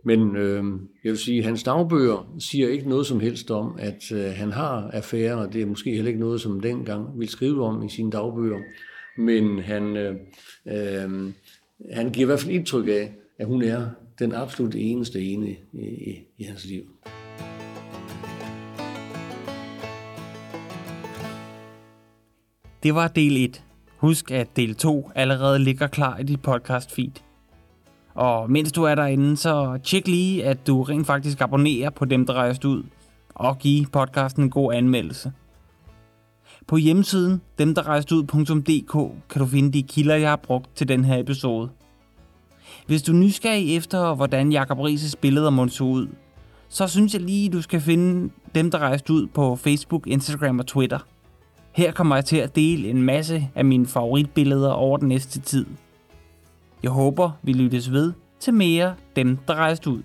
Men øh, jeg vil sige, at hans dagbøger siger ikke noget som helst om, at øh, han har affærer, og det er måske heller ikke noget, som dengang ville skrive om i sine dagbøger. Men han, øh, øh, han giver i hvert fald indtryk af, at hun er den absolut eneste ene i, i, i hans liv. Det var del 1. Husk, at del 2 allerede ligger klar i dit podcast feed. Og mens du er derinde, så tjek lige, at du rent faktisk abonnerer på dem, der rejste ud, og give podcasten en god anmeldelse. På hjemmesiden demderrejstud.dk kan du finde de kilder, jeg har brugt til den her episode. Hvis du er nysgerrig efter, hvordan Jacob Rises billeder må så ud, så synes jeg lige, du skal finde dem, der rejste ud på Facebook, Instagram og Twitter. Her kommer jeg til at dele en masse af mine favoritbilleder over den næste tid – jeg håber, vi lyttes ved til mere dem, der rejste ud.